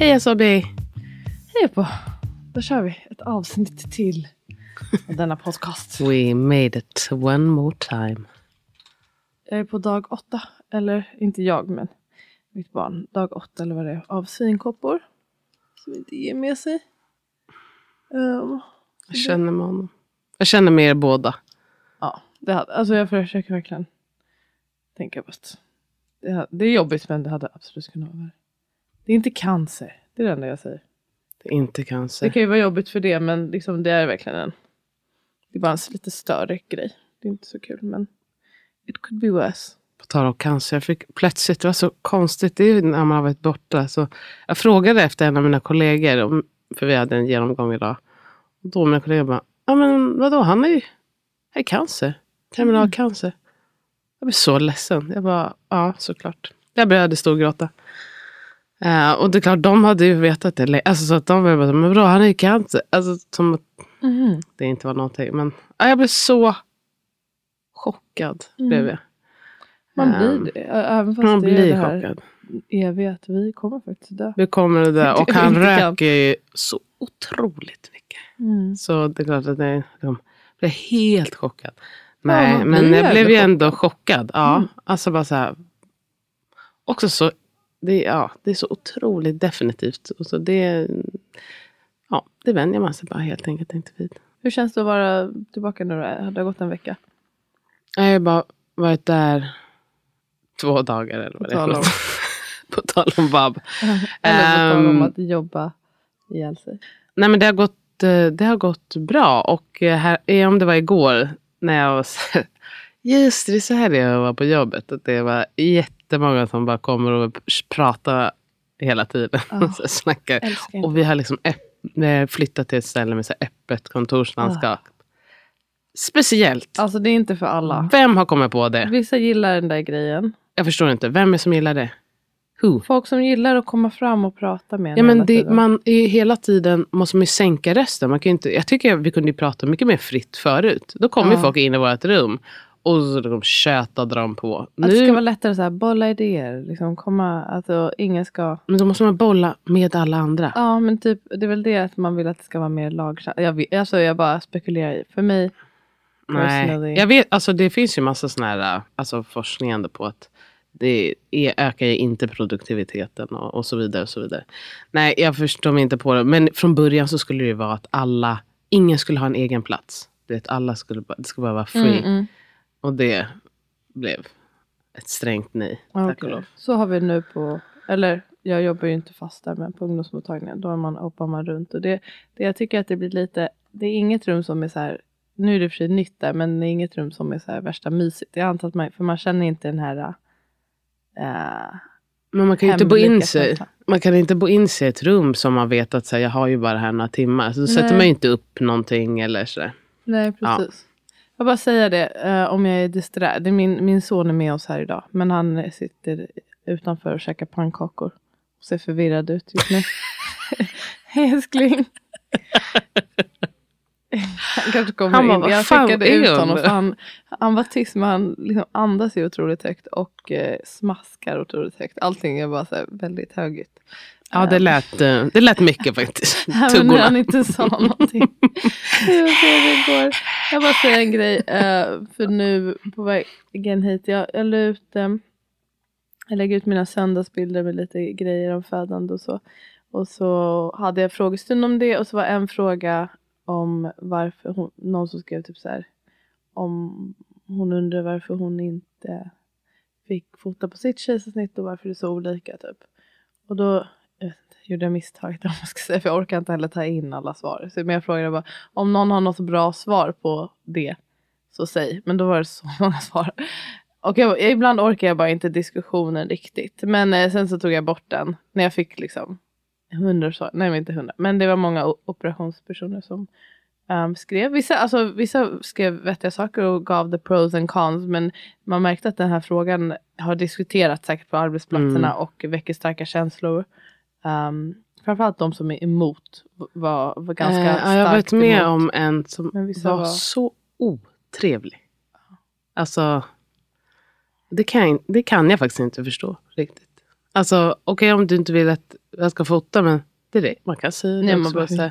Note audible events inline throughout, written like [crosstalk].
Hej Sobby! Hej på! Då kör vi ett avsnitt till av denna podcast. We made it one more time. Jag är på dag åtta, eller inte jag men mitt barn. Dag åtta eller vad det är, av svinkoppor. Som inte ger med sig. Um, Jag känner med honom. Jag känner med er båda. ja, det hade, alltså jag försöker verkligen tänka på att det, det är jobbigt men det hade absolut kunnat vara värre. Det är inte cancer, det är det enda jag säger. Det är inte cancer. Det kan ju vara jobbigt för det men liksom det är verkligen en det är bara en lite större grej. Det är inte så kul men it could be worse. På tal om cancer. Jag fick plötsligt, det var så konstigt. Det är när man har varit borta. Så jag frågade efter en av mina kollegor. Om, för vi hade en genomgång idag. Och då mina kollegor bara. Ja men vadå han är ju ju cancer. Terminal cancer. Jag blev så ledsen. Jag bara. Ja såklart. Jag började storgråta. Uh, och det är klart de hade ju vetat det. Alltså så att de var bara. Men vadå han är ju cancer. Alltså som att det inte var någonting. Men ja, jag blev så chockad. Blev jag. Man Ehm, blir det. Även fast Man det är blir det här chockad. eviga att vi kommer faktiskt dö. Vi kommer [laughs] det där. Och han röker ju så otroligt mycket. Mm. Så det är klart att det, de blev helt chockad. Nej, man men jag blev ju ändå chockad. Ja, Mm. alltså bara så här. Också så, det, ja, det är så otroligt definitivt. Och så det, ja, det vänjer man sig bara helt enkelt inte vid. Hur känns det att vara tillbaka nu? Det har gått en vecka. Jag har bara varit där två dagar eller vad det är. [laughs] På tal om Bob. [laughs] Eller på tal om Ehm, att jobba ihjäl sig. Nej men det har gått, eh, det har gått bra. Och eh, här, eh, om det var igår när jag [laughs] Just det, det är så här jag var på jobbet. Att det var jättemånga som bara kommer och pratar hela tiden. Ja. [laughs] så snackar. Och vi har liksom flyttat till ett ställe med så öppet kontorslandskap. Speciellt. Alltså det är inte för alla. Vem har kommit på det? Vissa gillar den där grejen. Jag förstår inte. Vem är det som gillar det? Who? Folk som gillar att komma fram och prata med Ja, men det, man är hela tiden måste man ju sänka rösten. Man kan inte, jag tycker vi kunde prata mycket mer fritt förut. Då kommer ju Ja. folk in i vårt rum och så de tjötade de på. Att det ska Nu, vara lättare så här, bolla idéer. Liksom komma, alltså ingen ska... men då måste man bolla med alla andra. Ja men typ, det är väl det att man vill att det ska vara mer lagkänsla. Jag, alltså, jag bara spekulerar i. För mig. Nej. Jag vet, alltså det finns ju massa sån här alltså forskning ändå på att det är, ökar ju inte produktiviteten och, och så vidare. och så vidare. Nej, jag förstår mig inte på det. Men från början så skulle det ju vara att alla, ingen skulle ha en egen plats. Du vet, alla skulle, det skulle bara vara free. Mm, mm. Och det blev ett strängt nej. Ja, Tack och lov. Så har vi nu på, eller jag jobbar ju inte fast där men på ungdomsmottagningen. Då är man, hoppar man runt. Och det, det jag tycker att det blir lite, det är inget rum som är så här, nu är det för sig nytt där men det är inget rum som är så här värsta mysigt. Jag antar att man, för man känner inte den här äh, Men man kan ju inte bo in sig. Man kan inte bo in sig i ett rum som man vet att så här, jag har ju bara här några timmar. Så då sätter Nej. man ju inte upp någonting eller så. Nej, Ja. Jag bara säga det eh, om jag är disträ. Det är min, min son är med oss här idag. Men han sitter utanför och käkar pannkakor. Och ser förvirrad ut just nu. [laughs] Hej älskling. Han kanske kommer Han bara, in. "Vad Jag är ut hon?" honom. För han, han var tyst men han liksom andas ju otroligt högt. Och eh, smaskar otroligt högt. Allting är bara så väldigt högljutt. Ja, det lät, eh, det lät mycket faktiskt. [laughs] Även när Tuggorna. han inte sa någonting. Jag, det går. jag bara säger en grej. eh, för nu på vägen hit. Jag, jag, la ut, eh, jag lägger ut mina söndagsbilder med lite grejer om födande och så. Och så hade jag frågestund om det. Och så var en fråga om varför hon, någon som skrev typ så här. Om hon undrar varför hon inte fick fota på sitt kejsarsnitt och varför det är så olika typ. Och då gjorde misstaget [laughs] om jag ska säga, för jag orkar inte heller ta in alla svar. Så, men jag frågade bara, om någon har något bra svar på det, så säg. Men då var det så [laughs] många svar. Och jag, ibland orkar jag bara inte diskussionen riktigt. Men eh, sen så tog jag bort den. När jag fick liksom hundra svar. Nej, men inte hundra. Men det var många operationspersoner som ehm, skrev. Vissa, alltså, vissa skrev vettiga saker och gav the pros and cons. Men man märkte att den här frågan har diskuterats säkert på arbetsplatserna och väcker starka känslor. Um, framförallt de som är emot var, var ganska Eh, ja, jag har varit starkt med emot. om en som var, var- så otrevlig. Alltså, det kan, jag- det kan jag faktiskt inte förstå riktigt. Alltså, okej om du inte vill att jag ska fota, men det är det. Man kan säga det Nej, man bara, så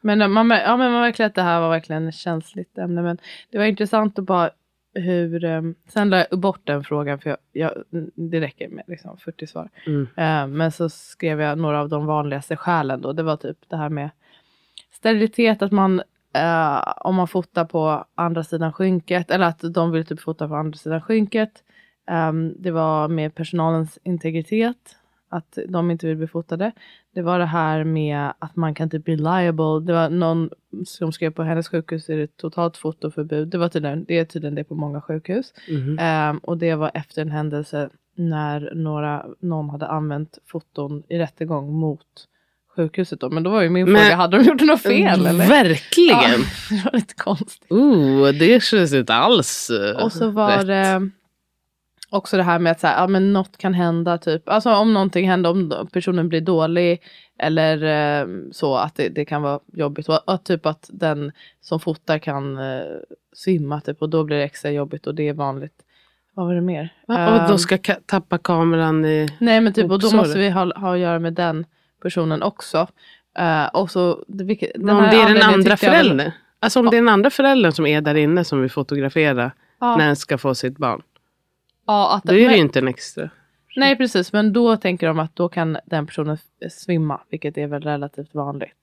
men man, ja, men man märker att det här var verkligen ett känsligt ämne. Men det var intressant att bara hur... Um, sen la jag bort den frågan för jag, jag, det räcker med liksom 40 svar. Mm. Eh, men så skrev jag några av de vanligaste skälen då. Det var typ det här med sterilitet, att man eh, om man fotar på andra sidan skynket eller att de vill typ fota på andra sidan skynket. Ehm, det var med personalens integritet, att de inte vill bli fotade. Det var det här med att man kan typ bli liable. Det var någon som skrev på hennes sjukhus är det totalt fotoförbud. Det, var tydligen, det är tydligen det på många sjukhus. Mhm. Ehm, och det var efter en händelse när några, någon hade använt foton i rättegång mot sjukhuset. Då. Men då var ju min Men- fråga, hade de gjort något fel eller? Verkligen! Ja, [laughs] det var lite konstigt. Oh, det känns inte alls Och så var rätt. det också det här med att så här, ja, men något kan hända. Typ. Alltså om någonting händer, om personen blir dålig eller eh, så att det, det kan vara jobbigt. Och, och typ att den som fotar kan eh, svimma typ, och då blir det extra jobbigt och det är vanligt. Vad var det mer? Va? Och då Ehm, ska ka- tappa kameran i... Nej men typ och då måste vi ha, ha att göra med den personen också. Eh, och så, vilket, den om det är den andra jag väl- föräldern. Alltså om det är den andra föräldern som är där inne som vill fotografera Ja, när den ska få sitt barn. Ja, att, Då är det ju inte en extra. Nej precis, men då tänker de att då kan den personen svimma, vilket är väl relativt vanligt.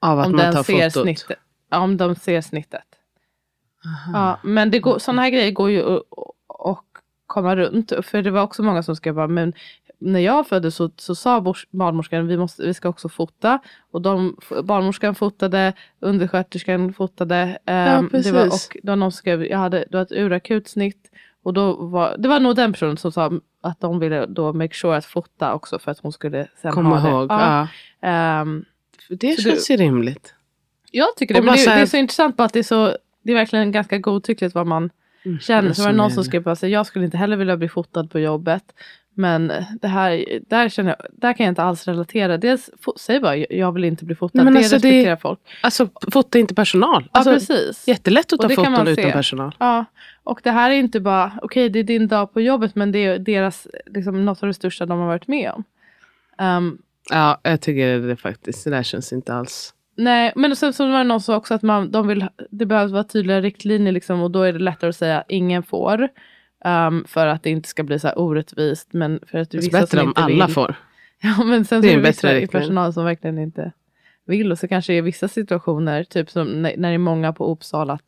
Av att om man tar ser fotot. snittet. Ja, om de ser snittet. Ja, men det går, sådana här grejer går ju att komma runt. För det var också många som skrev bara, men när jag föddes så, så sa barnmorskan vi, måste, vi ska också fota. Och de, barnmorskan fotade, undersköterskan fotade. det var, precis. och det var någon som skrev, jag hade det var ett urakut snitt. Och då var, det var nog den personen som sa att de ville då make sure att fota också för att hon skulle sen Komma ha det. ihåg. Ja. Ja. För det känns ju rimligt. jag tycker det, Och men det, här- det är så intressant bara att det är så det är verkligen ganska godtyckligt vad man känner. Så var det någon som skrev på sig, jag skulle inte heller vilja bli fotad på jobbet. Men det här, där, känner jag, där kan jag inte alls relatera. Dels, säg bara, jag vill inte bli fotad. Men det alltså det- respekterar folk. Alltså fota inte personal. Ja, Alltså, precis. jättelätt att ta det foton utan se. personal. Ja, och det här är inte bara, okej det är din dag på jobbet men det är deras, liksom, något av det största de har varit med om. Ehm, Ja, jag tycker det faktiskt. Det där känns inte alls. Nej, men sen så var det någon som också att man, de vill, det behövs vara tydliga riktlinjer liksom, och då är det lättare att säga ingen får. Ehm, för att det inte ska bli så här orättvist. Men för att Det är bättre om alla vill. får. [laughs] Ja, men sen Det så är är en det vissa i riktning. personal som verkligen inte vill. Och så kanske i vissa situationer, typ som när, när det är många på Uppsala.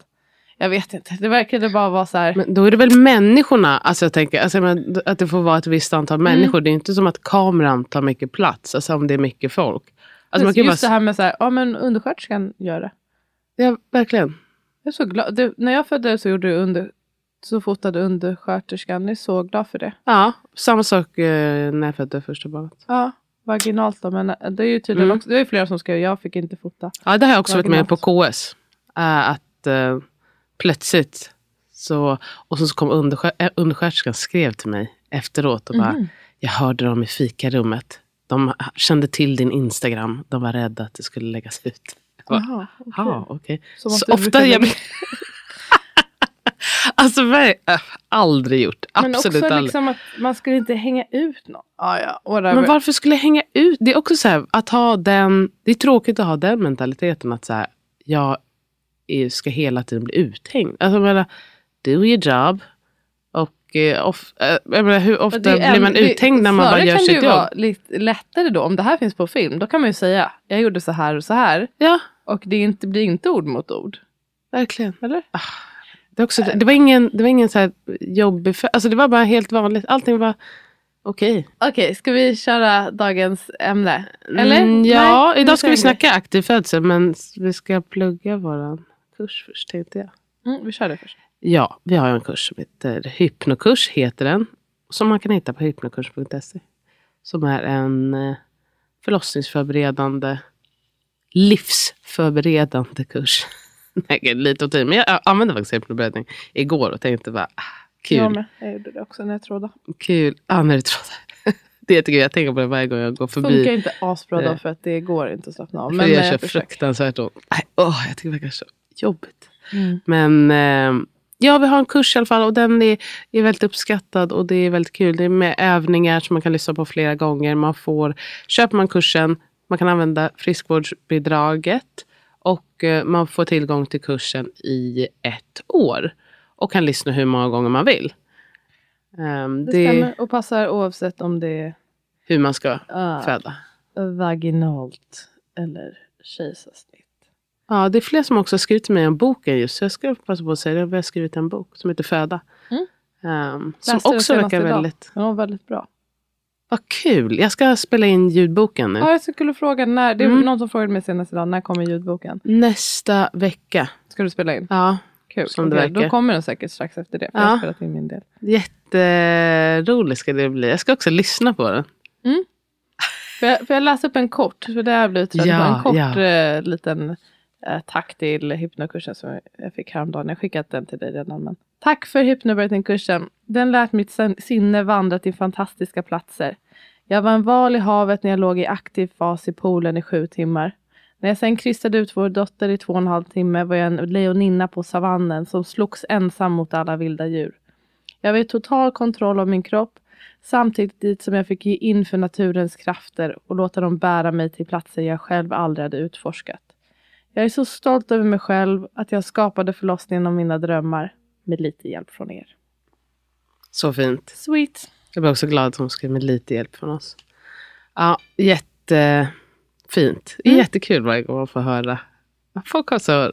Jag vet inte, det verkade bara vara så här. Men då är det väl människorna. Alltså jag tänker alltså, men, att det får vara ett visst antal Mm. människor. Det är inte som att kameran tar mycket plats. Alltså om det är mycket folk. Alltså, man kan ju just det bara, här med så här, ja men undersköterskan gör det. ja, verkligen. Jag är så glad. Det, när jag föddes så gjorde under, så fotade undersköterskan. Jag är så glad för det. Ja, samma sak eh, när jag födde första barnet. Ja, vaginalt då. Men det är ju tydligen Mm. också, det är ju flera som skrev, jag fick inte fota. Ja, det har jag också varit med Vaginalt. på KS. Äh, att uh, plötsligt så, och så kom underskö- äh, undersköterskan skrev till mig efteråt och bara, Mhm. jag hörde dem i fikarummet. De kände till din Instagram. De var rädda att det skulle läggas ut. Jag bara, Jaha, okej. Ja, okej. Som att Så du ofta brukar jag [laughs] Alltså äh, aldrig gjort. Men Absolut också aldrig. liksom att man skulle inte hänga ut någon. Ah, ja. Men varför skulle jag hänga ut? Det är också så här, att ha den, det är tråkigt att ha den mentaliteten att så här, jag är- ska hela tiden bli uthängd. Alltså jag menar, do your job. Och eh, of, eh, menar, hur ofta Det blir en- man det- uthängd när man bara snarare gör kan sitt det jobb? ju vara lite lättare då. Om det här finns på film, då kan man ju säga jag gjorde så här och så här. Ja, Och det inte, blir inte ord mot ord. verkligen. Eller? Det, också, det var ingen, det var ingen så här jobbig, för, alltså det var bara helt vanligt. Allting var okej. Okej, ska vi köra dagens ämne? Eller? Mm, ja, Nej, idag ska vi snacka aktiv födsel men vi ska plugga våran kurs först tänkte jag. Mm, vi kör det först. Ja, vi har en kurs som heter Hypnokurs, heter den. Som man kan hitta på hypnokurs.se. Som är en eh, förlossningsförberedande, livsförberedande kurs. [laughs] Nej, lite åt tid. Men jag använde faktiskt hypnoberedning igår och tänkte bara, ah, kul, Jag med. Jag gjorde det också när jag trodde. kul. Ah, när du trodde. [laughs] Det är jättekul, jag tänker på det varje gång jag går förbi. Funkar inte asbra då Nej. för att det går inte att slappna av. För Men eh, jag försöker. fruktansvärt ont. Nej, åh, jag tycker det verkar så jobbigt. Mm. Men eh, ja, vi har en kurs i alla fall och den är, är väldigt uppskattad och det är väldigt kul. Det är med övningar som man kan lyssna på flera gånger. Man får, köper man kursen, man kan använda friskvårdsbidraget och eh, man får tillgång till kursen i ett år och kan lyssna hur många gånger man vill. Ehm, Det, det stämmer och passar oavsett om det är hur man ska ah, föda. vaginalt eller kejsarsnitt. Ja, det är fler som också har skrivit till mig om boken just. Så jag ska passa på att säga det. Jag har skrivit en bok som heter Föda. Mm. Ehm, som också verkar idag. väldigt... Den var väldigt bra. Vad kul! Jag ska spela in ljudboken nu. Ja, jag skulle fråga när. Det är Mm. någon som frågade mig senast idag. När kommer ljudboken? Nästa vecka. Ska du spela in? Ja, Kul. Som det verkar. Då kommer den säkert strax efter det. För Ja. Jag har spelat in min del. jätteroligt ska det bli. Jag ska också lyssna på den. Får jag, får jag läsa upp en kort? För det jag blivit trött Ja, på. En kort ja. eh, liten eh, tack till hypnokursen som jag fick häromdagen. Jag har skickat den till dig redan. Men. Tack för hypnobirthing-kursen. Den lät mitt sinne vandra till fantastiska platser. Jag var en val i havet när jag låg i aktiv fas i poolen i sju timmar. När jag sen kryssade ut vår dotter i två och en halv timme var jag en lejoninna på savannen som slogs ensam mot alla vilda djur. Jag var i total kontroll av min kropp samtidigt som jag fick ge in för naturens krafter och låta dem bära mig till platser jag själv aldrig hade utforskat. Jag är så stolt över mig själv att jag skapade förlossningen av mina drömmar med lite hjälp från er. Så fint. Sweet. Jag blir också glad att hon skrev med lite hjälp från oss. Ja, jättefint. Mm. jättekul varje gång man får höra. Folk har så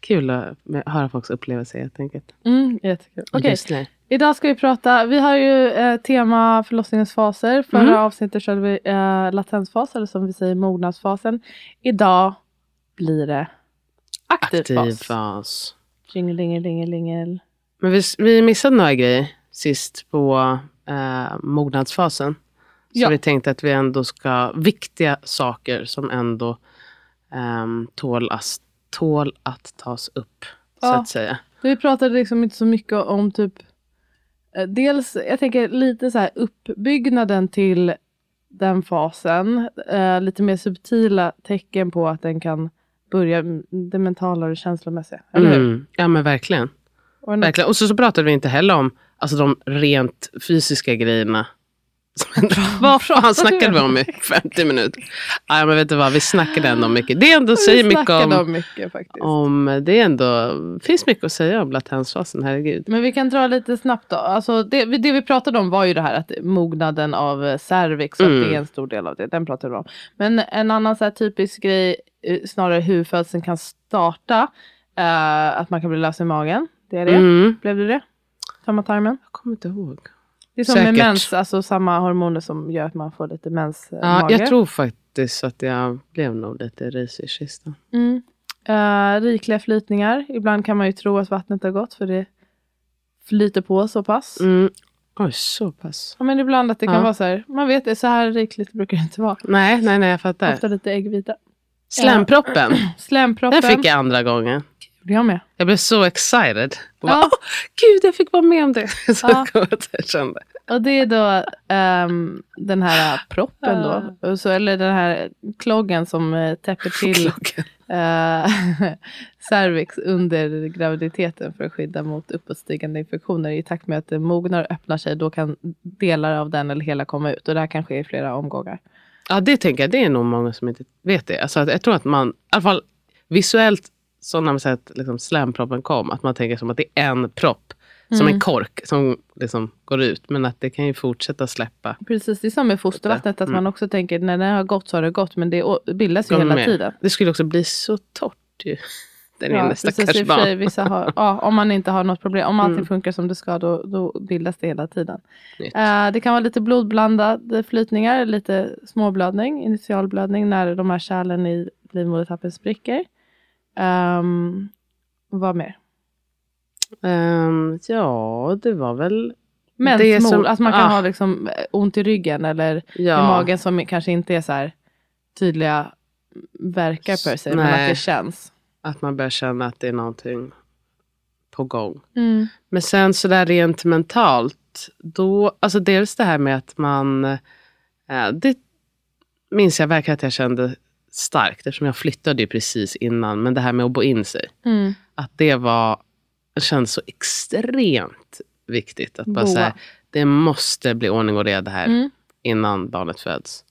kul att höra folks upplevelser helt enkelt. Mm, jättekul. Okej, nu. idag ska vi prata. Vi har ju eh, tema förlossningens faser. Förra Mm. avsnittet körde vi eh, latensfas eller som vi säger mognadsfasen. Idag blir det aktiv, Aktiv fas. fas. Jingelingelingel. Men vi, vi missade några grejer sist på eh, mognadsfasen. Så Ja. vi tänkte att vi ändå ska, viktiga saker som ändå ehm, tål, as, tål att tas upp. Så Ja. att säga. Vi pratade liksom inte så mycket om typ eh, Dels, jag tänker lite så här uppbyggnaden till den fasen. Eh, lite mer subtila tecken på att den kan börja mm, det mentala och det känslomässiga. Eller hur? Mm. Ja men verkligen. Och en- verkligen. Och så, så pratade vi inte heller om alltså, de rent fysiska grejerna. [laughs] vad fan snackade vi om i 50 minuter? Ja, men vet du vad, vi snackade ändå mycket. Det ändå säger mycket snackade om, mycket faktiskt. om det är ändå finns mycket att säga om latensfasen, herregud. Men vi kan dra lite snabbt då. Alltså det, vi- det vi pratade om var ju det här att mognaden av cervix, Mm. att det är en stor del av det. Den pratade vi om. Men en annan så här typisk grej, snarare hur födseln kan starta. eh, att man kan bli lös i magen. Det är det. Mm. Blev det det? Samma tarmen? Jag kommer inte ihåg. Det är som med Säkert. mens, alltså samma hormoner som gör att man får lite mens. eh, Ja, jag tror faktiskt att jag blev nog lite risig i kistan. Mm. Eh, rikliga flytningar. Ibland kan man ju tro att vattnet har gått för det flyter på så pass. Mm. Oj, så pass. Ja, men ibland att det kan vara så här, man vet så här rikligt brukar det inte vara. Nej, nej, nej, jag fattar. Ofta lite äggvita. Slemproppen, [clears throat] Slemproppen. den fick jag andra gången. jag med. Jag blev så excited. Och Ja. bara, gud, jag fick vara med om det. [laughs] Så Ja. jag kände. Och det är då ehm, den här proppen då. Så, eller den här kloggen som eh, täpper till, eh, [laughs] cervix under graviditeten för att skydda mot uppåtstigande infektioner. I takt med att det mognar och öppnar sig då kan delar av den eller hela komma ut och det här kan ske i flera omgångar. Ja, det tänker jag. Det är nog många som inte vet det. Alltså, jag tror att man, i alla fall visuellt, så när man säger att liksom, slamproppen kom, att man tänker som att det är en propp, som Mm. en kork som liksom går ut. Men att det kan ju fortsätta släppa. Precis, det är som med fostervattnet, att Mm. man också tänker när det har gått så har det gått, men det bildas ju hela med. tiden. Det skulle också bli så torrt ju. Den Ja, ena stackars barn. vissa har, ja, om man inte har något problem, om allting Mm. funkar som det ska, då, då bildas det hela tiden. Eh, det kan vara lite blodblandade flytningar, lite småblödning, initialblödning när de här kärlen i livmodertappen spricker. Um, vad mer? Ehm, ja, det var väl... Mensmod, Det som- att man kan ah. ha liksom eh, ont i ryggen eller Ja, i magen som kanske inte är så här tydliga verkar per se, men att det känns. Att man börjar känna att det är någonting på gång. Mm. Men sen så där rent mentalt, då, alltså dels det här med att man, eh, det minns jag verkligen att jag kände starkt eftersom jag flyttade ju precis innan. Men det här med att bo in sig, Mm. att det var, det känns så extremt viktigt. Att bara säga, det måste bli ordning och reda här Mm. innan barnet föds.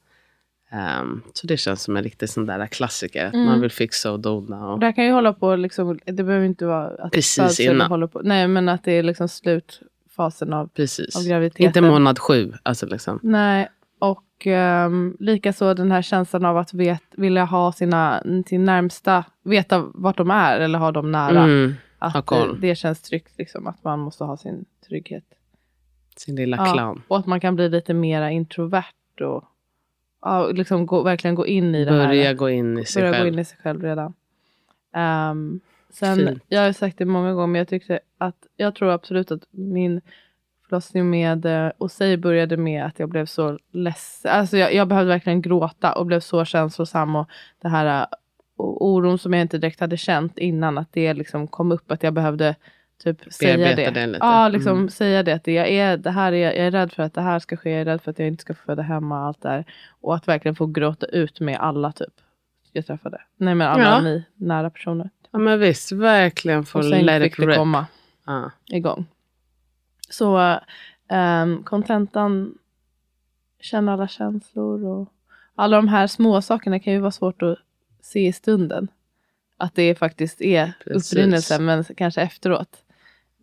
Ehm, så det känns som en riktig sån där klassiker. Att Mm. man vill fixa och dona. Och, Det kan ju hålla på, liksom, det behöver inte vara att Precis innan. håller på. Nej, men att det är liksom slutfasen av, precis. av graviditeten. Inte månad sju. Alltså liksom. Nej, och um, likaså den här känslan av att vet, vilja ha sina, sin närmsta, veta vart de är eller ha dem nära. Mm, att eh, det känns tryggt, liksom, att man måste ha sin trygghet. sin lilla Ja, clown. Och att man kan bli lite mera introvert och ja, liksom gå, verkligen gå in i det här. Börja gå in i sig börja själv. gå in i sig själv redan. Ehm, sen, Fint. jag har sagt det många gånger, men jag tyckte att jag tror absolut att min förlossning med eh, Osei började med att jag blev så ledsen. Alltså jag, jag behövde verkligen gråta och blev så känslosam och det här eh, o- oron som jag inte direkt hade känt innan, att det liksom kom upp, att jag behövde typ säga det. det lite. Ja, liksom Mm. säga det. Att jag, är, det här är, jag är rädd för att det här ska ske, jag är rädd för att jag inte ska få föda hemma, allt där. Och att verkligen få gråta ut med alla typ jag träffade. Nej men alla Ja. ni nära personer. Ja men visst, verkligen få Och sen let fick it det rip. komma Ja. igång. Så ehm, kontentan, känna alla känslor och alla de här små sakerna kan ju vara svårt att se i stunden. Att det faktiskt är Precis. upprinnelsen men kanske efteråt.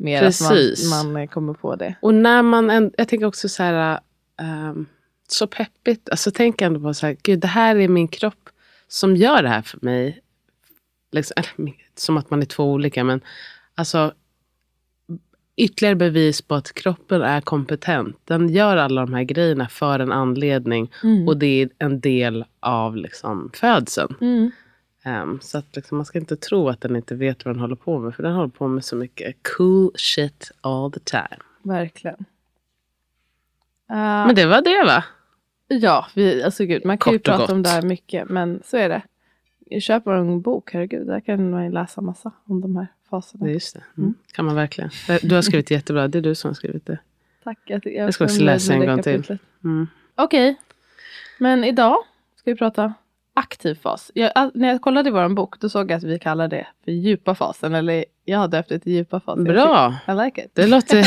Mer Precis. att man, man kommer på det. Och när man, jag tänker också så här, ehm, så peppigt, alltså tänk ändå på så här, gud det här är min kropp som gör det här för mig. Liksom, som att man är två olika, men alltså ytterligare bevis på att kroppen är kompetent. Den gör alla de här grejerna för en anledning Mm. och det är en del av liksom, födseln. Mm. Ehm, så att liksom, man ska inte tro att den inte vet vad den håller på med. För den håller på med så mycket cool shit all the time. Verkligen. Eh, Men det var det va? Ja, vi, alltså gud, man kan ju Kort och prata om gott. det här mycket, men så är det. Köp en bok, herregud, där kan man ju läsa massa om de här faserna. Det just det. Mm. Kan man verkligen. Du har skrivit jättebra. Det är du som har skrivit det. Tack. Jag, jag, Jag ska också läsa en gång till. Mm. Okej, men idag ska vi prata aktiv fas. Jag, när jag kollade i vår bok, då såg jag att vi kallar det för djupa fasen. Eller jag har döpt det till djupa fasen. Bra. I like it. Det låter... [laughs] [laughs]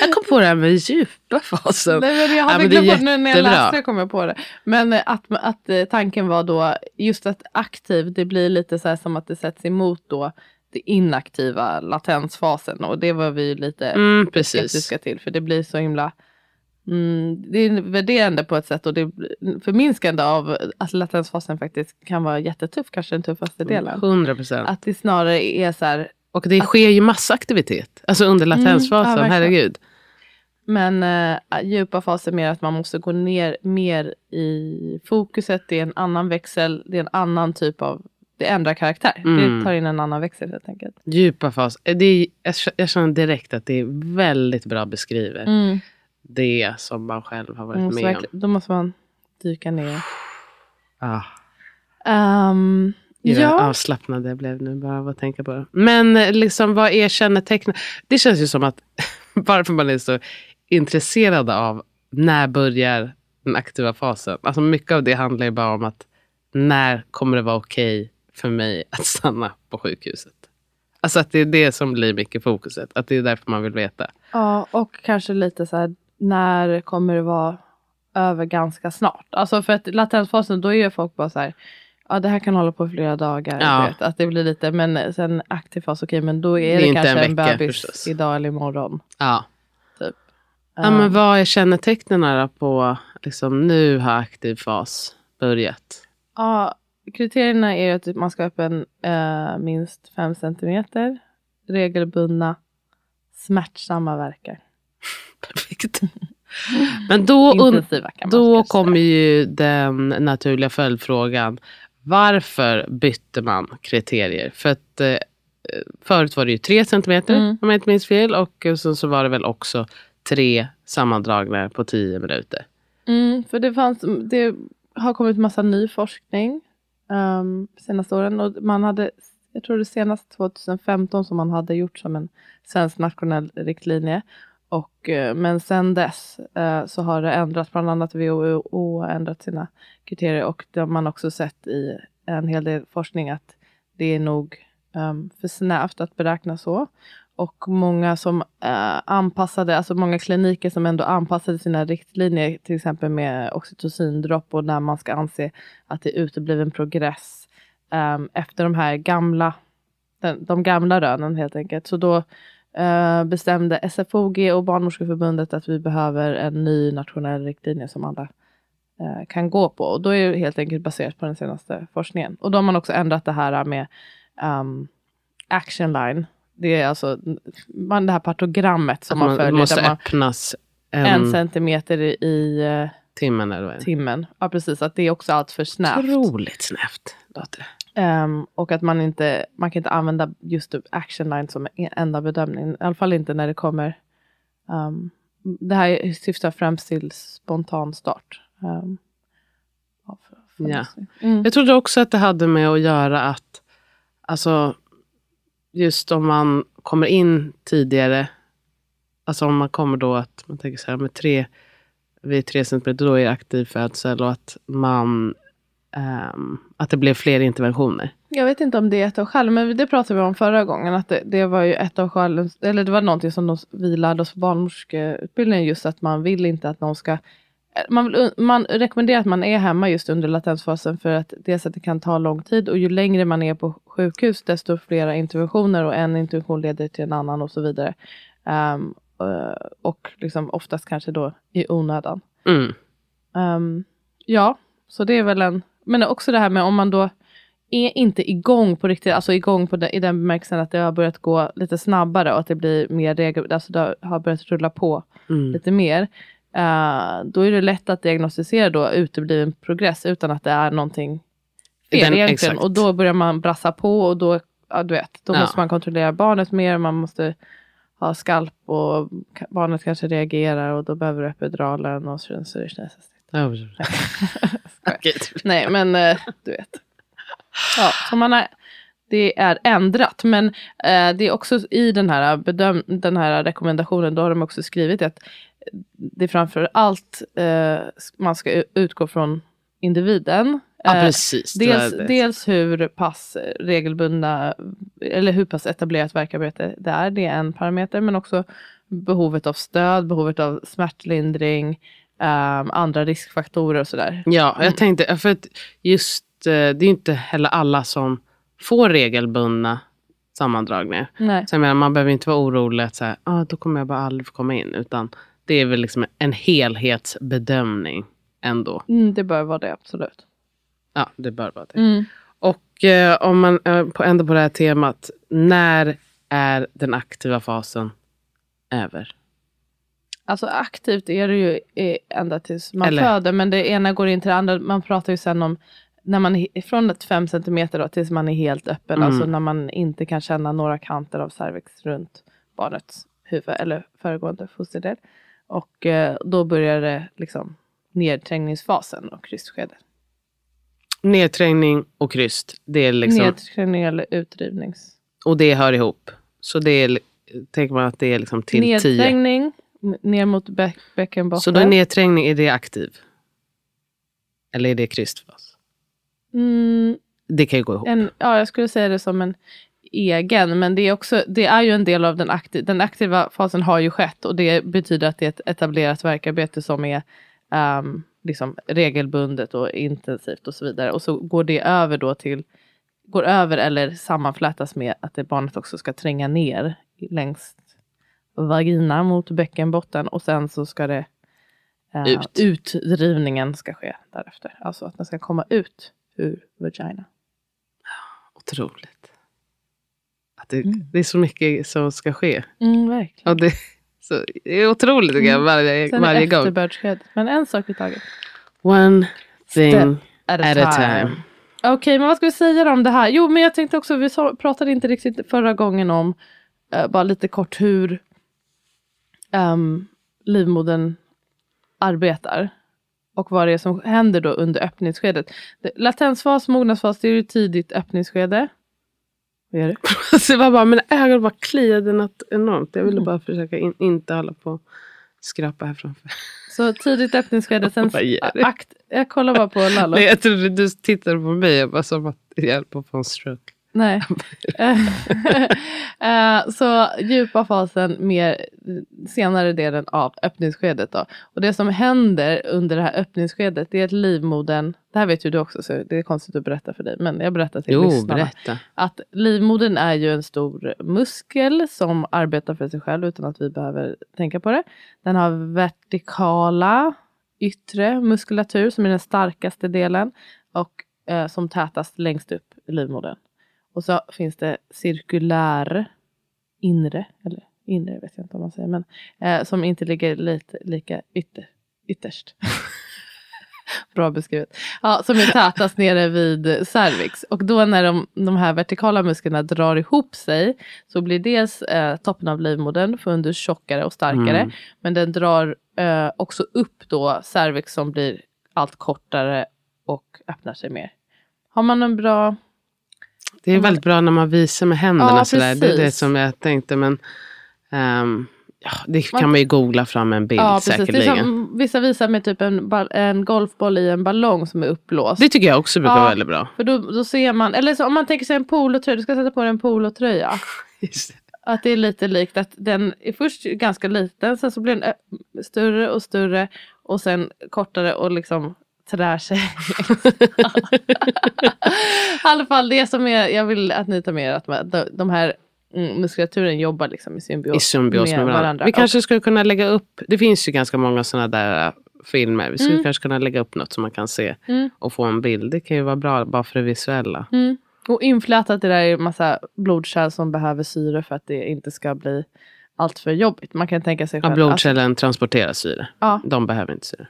jag kom på det här med djupa fasen. Nej, men jag Ja, hade är glömt bort nu när jag läste kom jag på det. Men att, att eh, tanken var då just att aktiv, det blir lite så här som att det sätts emot då det inaktiva latensfasen och det var vi lite Mm, precis. skeptiska till för det blir så himla Mm, det är värderande på ett sätt och det är förminskande av att latensfasen faktiskt kan vara jättetuff, kanske den tuffaste delen. 100 procent. Att det snarare är så här, Och det sker ju massa aktivitet. Alltså under latensfasen. Mm, ja, herregud. Men äh, djupa faser mer att man måste gå ner mer i fokuset. Det är en annan växel. Det är en annan typ av, det ändrar karaktär. Mm. Det tar in en annan växel helt enkelt. Djupa fas. Det är, jag jag känner direkt att det är väldigt bra beskriver Mm. Det som man själv har varit med om. då måste man dyka ner. Ah. Um, vad ja, avslappnad jag blev nu bara av att tänka på det. Men eh, liksom, vad är kännetecknen? Det känns ju som att [laughs] varför man är så intresserad av när börjar den aktiva fasen. Alltså mycket av det handlar ju bara om att när kommer det vara okej för mig att [laughs] stanna på sjukhuset? Alltså att det är det som blir mycket fokuset. Att det är därför man vill veta. Ja, och kanske lite så här, när kommer det vara över ganska snart? Alltså för att latensfasen, då är ju folk bara så här, ja det här kan hålla på flera dagar. Ja. Vet, att det blir lite, men sen aktiv fas, okej men då är Det det, kanske en en, bebis förstås. idag eller imorgon. Ja. Typ. ja men vad är kännetecknen på liksom, nu har aktiv fas börjat? Ja, kriterierna är att man ska ha öppen eh, minst 5 centimeter, regelbundna, smärtsamma verkar. [laughs] Perfekt. Men då, då kommer ju den naturliga följdfrågan. Varför bytte man kriterier? För att eh, förut var det ju tre centimeter Mm. om jag inte minns fel. Och sen så var det väl också tre sammandragningar på tio minuter. Mm, för det, fanns, det har kommit massa ny forskning um, senaste åren. Och man hade, jag tror det senast 2015 som man hade gjort som en svensk nationell riktlinje. Och, eh, men sen dess eh, så har det ändrats, bland annat WHO har ändrat sina kriterier och det har man också sett i en hel del forskning att det är nog um, för snävt att beräkna så. Och många som eh, anpassade, alltså många kliniker som ändå anpassade sina riktlinjer, till exempel med oxytocindropp och när man ska anse att det är utebliven progress ehm, efter de här gamla, de gamla rönen helt enkelt. Så då eh, bestämde SFOG och Barnmorskeförbundet att vi behöver en ny nationell riktlinje som alla eh, kan gå på. Och då är det helt enkelt baserat på den senaste forskningen. Och då har man också ändrat det här med um, action line. Det är alltså man, det här partogrammet som Att man, följer. måste där man, öppnas en, en centimeter i, i eh, timmen eller vad timmen. Ja precis, att det är också allt för snävt. Otroligt snävt låter det. Ehm, och att man inte man kan inte använda just typ action line som en enda bedömning. I alla fall inte när det kommer. ehm, det här syftar främst till spontan start. Um, Ja. Mm. Jag trodde också att det hade med att göra att, alltså, just om man kommer in tidigare, alltså om man kommer då att, man tänker så här, med tre, vid tre centimeter, då är aktiv födsel och att man, ehm, att det blev fler interventioner. Jag vet inte om det är ett av skälen, men det pratade vi om förra gången. Att det, det var ju ett av skälen, eller det var någonting som de, vi lärde oss på barnmorskeutbildningen. Just att man vill inte att någon ska man, vill, man rekommenderar att man är hemma just under latensfasen för att dels att det kan ta lång tid och ju längre man är på sjukhus desto flera interventioner och en intervention leder till en annan och så vidare. Um, och liksom oftast kanske då i onödan. Mm. Um, ja, så det är väl en... Men också det här med om man då är inte igång på riktigt, alltså igång på det, i den bemärkelsen att det har börjat gå lite snabbare och att det blir mer regel, alltså det har börjat rulla på Mm. lite mer. Uh, då är det lätt att diagnostisera då utebliven progress utan att det är någonting fel Den- egentligen. exakt. Och då börjar man brassa på och då, ja, du vet, då Ja. måste man kontrollera barnet mer, man måste ha skalp och barnet kanske reagerar och då behöver du epiduralen och så, så det känns Ja, [laughs] [laughs] Okej. Nej, men eh, du vet. Ja, så man har, det är ändrat. Men eh, det är också i den här, bedöm, den här rekommendationen, då har de också skrivit att det framför allt eh, man ska utgå från individen. Ja, precis. Dels, dels hur pass regelbundna, eller hur pass etablerat verkarbete det är, det är en parameter, men också behovet av stöd, behovet av smärtlindring, ehm, andra riskfaktorer och sådär. Ja, Mm. jag tänkte, för att just eh, det är inte heller alla som får regelbundna sammandragningar. Nej. Så jag menar, man behöver inte vara orolig att så här, ah, då kommer jag bara aldrig få komma in. Utan det är väl liksom en helhetsbedömning ändå. Mm, det bör vara det, absolut. Ja, det bör vara det. Mm. Och eh, om man eh, på, ändå på det här temat, när är den aktiva fasen över? Alltså aktivt är det ju ända tills man Eller- föder, men det ena går in till det andra. Man pratar ju sen om när man är från ett fem centimeter då, tills man är helt öppen, Mm. alltså när man inte kan känna några kanter av cervix runt barnets huvud eller föregående fosterdel. Och eh, då börjar det liksom nedträngningsfasen och krystskedet. Nedträngning och kryst. Det är liksom, Nedträngning eller utdrivnings... och det hör ihop. Så det är, tänker man att det är liksom till 10. Nedträngning, n- ner mot bäck, bäckenbotten. Så då är nedträngning, är det aktiv? Eller är det krystfas? Mm, Det kan ju gå ihop. en, ja, jag skulle säga det som en egen, men det är, också, det är ju en del av den, akti den aktiva fasen har ju skett och det betyder att det är ett etablerat verkarbete som är ehm, liksom regelbundet och intensivt och så vidare. Och så går det över då till, går över eller sammanflätas med att det barnet också ska tränga ner längs vagina mot bäckenbotten och sen så ska det eh, Ut. utdrivningen ska ske därefter. Alltså att den ska komma ut ur vagina. Otroligt. Att det, det är så mycket som ska ske. Mm, verkligen. Och det, så, det är otroligt tycker jag, Mm. varje, Sen varje gång. efterbördsskedet. Men en sak i taget. One thing Step at at a time. Okej, men vad ska vi säga om det här? Jo, men jag tänkte också, vi pratade inte riktigt förra gången om, eh, bara lite kort hur um, livmodern arbetar. Och vad det är som händer då under öppningsskedet. Det- Latensfas, mognadsfas, det är ju tidigt öppningsskede. Vad är det? [laughs] Så var bara, men ögonen bara kliade något enormt. Jag Mm. ville bara försöka in, inte hålla på och skrapa här framför. Så tidigt öppningsskede, sen [laughs] gör du? akt, jag kollar bara på Lallo. Nej, jag trodde du tittade på mig och bara som att jag höll på att få en stroke. Nej. [laughs] Eh, så djupa fasen mer senare delen av öppningsskedet. Då. Och det som händer under det här öppningsskedet det är att livmodern, det här vet ju du också så det är konstigt att berätta för dig men jag berättar till Jo, lyssnarna. berätta. Att livmodern är ju en stor muskel som arbetar för sig själv utan att vi behöver tänka på det. Den har vertikala yttre muskulatur som är den starkaste delen och eh, som tätast längst upp i livmodern. Och så finns det cirkulär inre, eller inre vet jag inte om man säger, men eh, som inte ligger lite, lika ytter, ytterst. [laughs] Bra beskrivet. Ja, som är tätast nere vid cervix. Och då när de, de här vertikala musklerna drar ihop sig så blir dels eh, toppen av livmodern fundus tjockare och starkare. Mm. Men den drar eh, också upp då cervix som blir allt kortare och öppnar sig mer. Har man en bra... Det är väldigt bra när man visar med händerna. Ja, sådär. Det är det som jag tänkte. Men ehm, ja, det kan man ju googla fram en bild Ja, säkerligen. som, vissa visar med typ en, en golfboll i en ballong som är uppblåst. Det tycker jag också brukar Ja. vara väldigt bra. För då, då ser man, eller så, om man tänker sig en polotröja, du ska sätta på dig en polotröja. [laughs] Just det. Att det är lite likt att den är först ganska liten, sen så blir den större och större och sen kortare och liksom trär sig. [laughs] I alla fall det som är, jag vill att ni tar med er att de- här mm, muskulaturen jobbar liksom i symbios, I symbios med varandra. Vi kanske skulle kunna lägga upp, det finns ju ganska många sådana där äh, filmer. Vi skulle Mm. kanske kunna lägga upp något som man kan se Mm. och få en bild. Det kan ju vara bra bara för det visuella. Mm. Och inflätat det där är massa blodkärl som behöver syre för att det inte ska bli allt för jobbigt. Man kan tänka sig Ja, själv. blodkärlen transporterar syre. Ja. De behöver inte syre.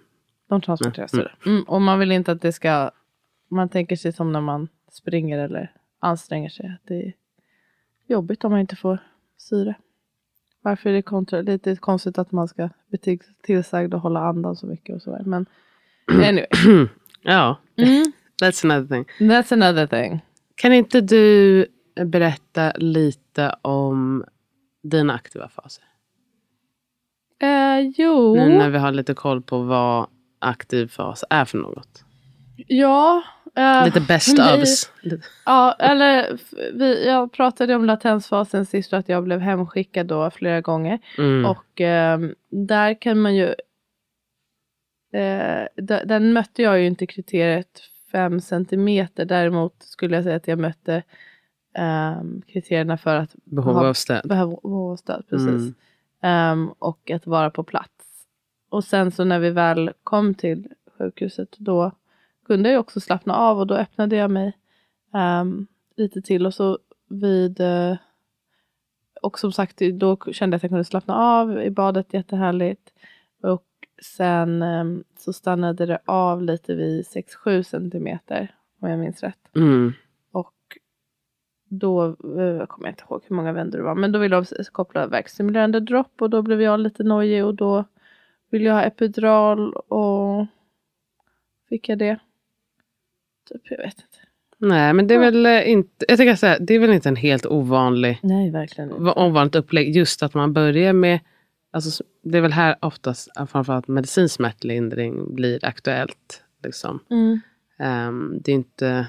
De transporterar Mm. Mm, och man vill inte att det ska... Man tänker sig som när man springer eller anstränger sig. Det är jobbigt om man inte får syre. Varför är det kontra, lite konstigt att man ska bli till- tillsagd att hålla andan så mycket och sådär. Men [clears throat] anyway. [clears throat] Ja, Mm, that's another thing. that's another thing. Kan inte du berätta lite om dina aktiva faser? Eh, jo. Nu när vi har lite koll på vad aktiv fas är för något. Ja. eh, Lite best ofs. Ja, eller vi, jag pratade om latensfasen sist och att jag blev hemskickad då flera gånger. Mm. Och ehm, där kan man ju... Eh, den mötte jag ju inte kriteriet 5 centimeter. Däremot skulle jag säga att jag mötte ehm, kriterierna för att Behov av stöd. behöva ha stöd. Precis. Mm. Ehm, och att vara på plats. Och sen så när vi väl kom till sjukhuset då kunde jag också slappna av och då öppnade jag mig ehm, lite till och så vid eh, och som sagt då kände jag att jag kunde slappna av i badet jättehärligt och sen ehm, så stannade det av lite vid 6-7 centimeter om jag minns rätt. Mm. Och då jag kommer jag inte ihåg hur många vändor det var. Men då ville de koppla verkstimulerande dropp. Och då blev jag lite nojig. Och då ville jag ha epidural. Och fick jag det. Typ, jag vet inte. Nej, men det är väl eh, inte, jag tycker så här, det är väl inte en helt ovanlig, Nej, verkligen inte. va- ovanligt upplägg. Just att man börjar med, alltså, det är väl här oftast eh, framförallt medicinsk smärtlindring blir aktuellt. Liksom. Mm. Ehm, det är inte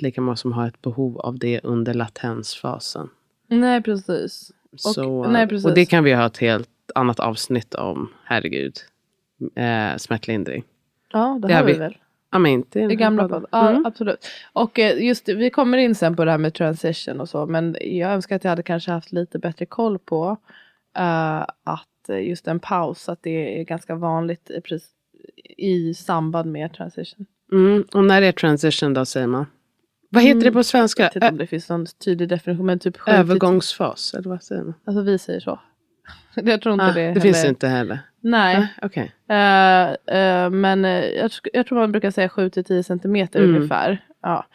lika många som har ett behov av det under latensfasen. Nej, precis. Så, nej, precis. och det kan vi ha ett helt annat avsnitt om. Herregud. Eh, smärtlindring. Ja, det, Det har vi vi. väl. Ja, men inte i den gamla podden. podd. Ja, Mm. absolut. Och eh, just vi kommer in sen på det här med transition och så. Men jag önskar att jag hade kanske haft lite bättre koll på eh, att eh, just en paus, att det är ganska vanligt i, i samband med transition. Mm. Och när är transition då säger man? Vad heter Mm, det på svenska? Jag vet inte om det finns någon tydlig definition. Men typ övergångsfas, eller vad säger man? Alltså vi säger så. [laughs] jag tror inte Ah, det det heller. finns inte heller. Nej. Nej, Okej. Eh, eh, men eh, jag, jag tror man brukar säga 7 till 10 centimeter Mm. ungefär. Ja.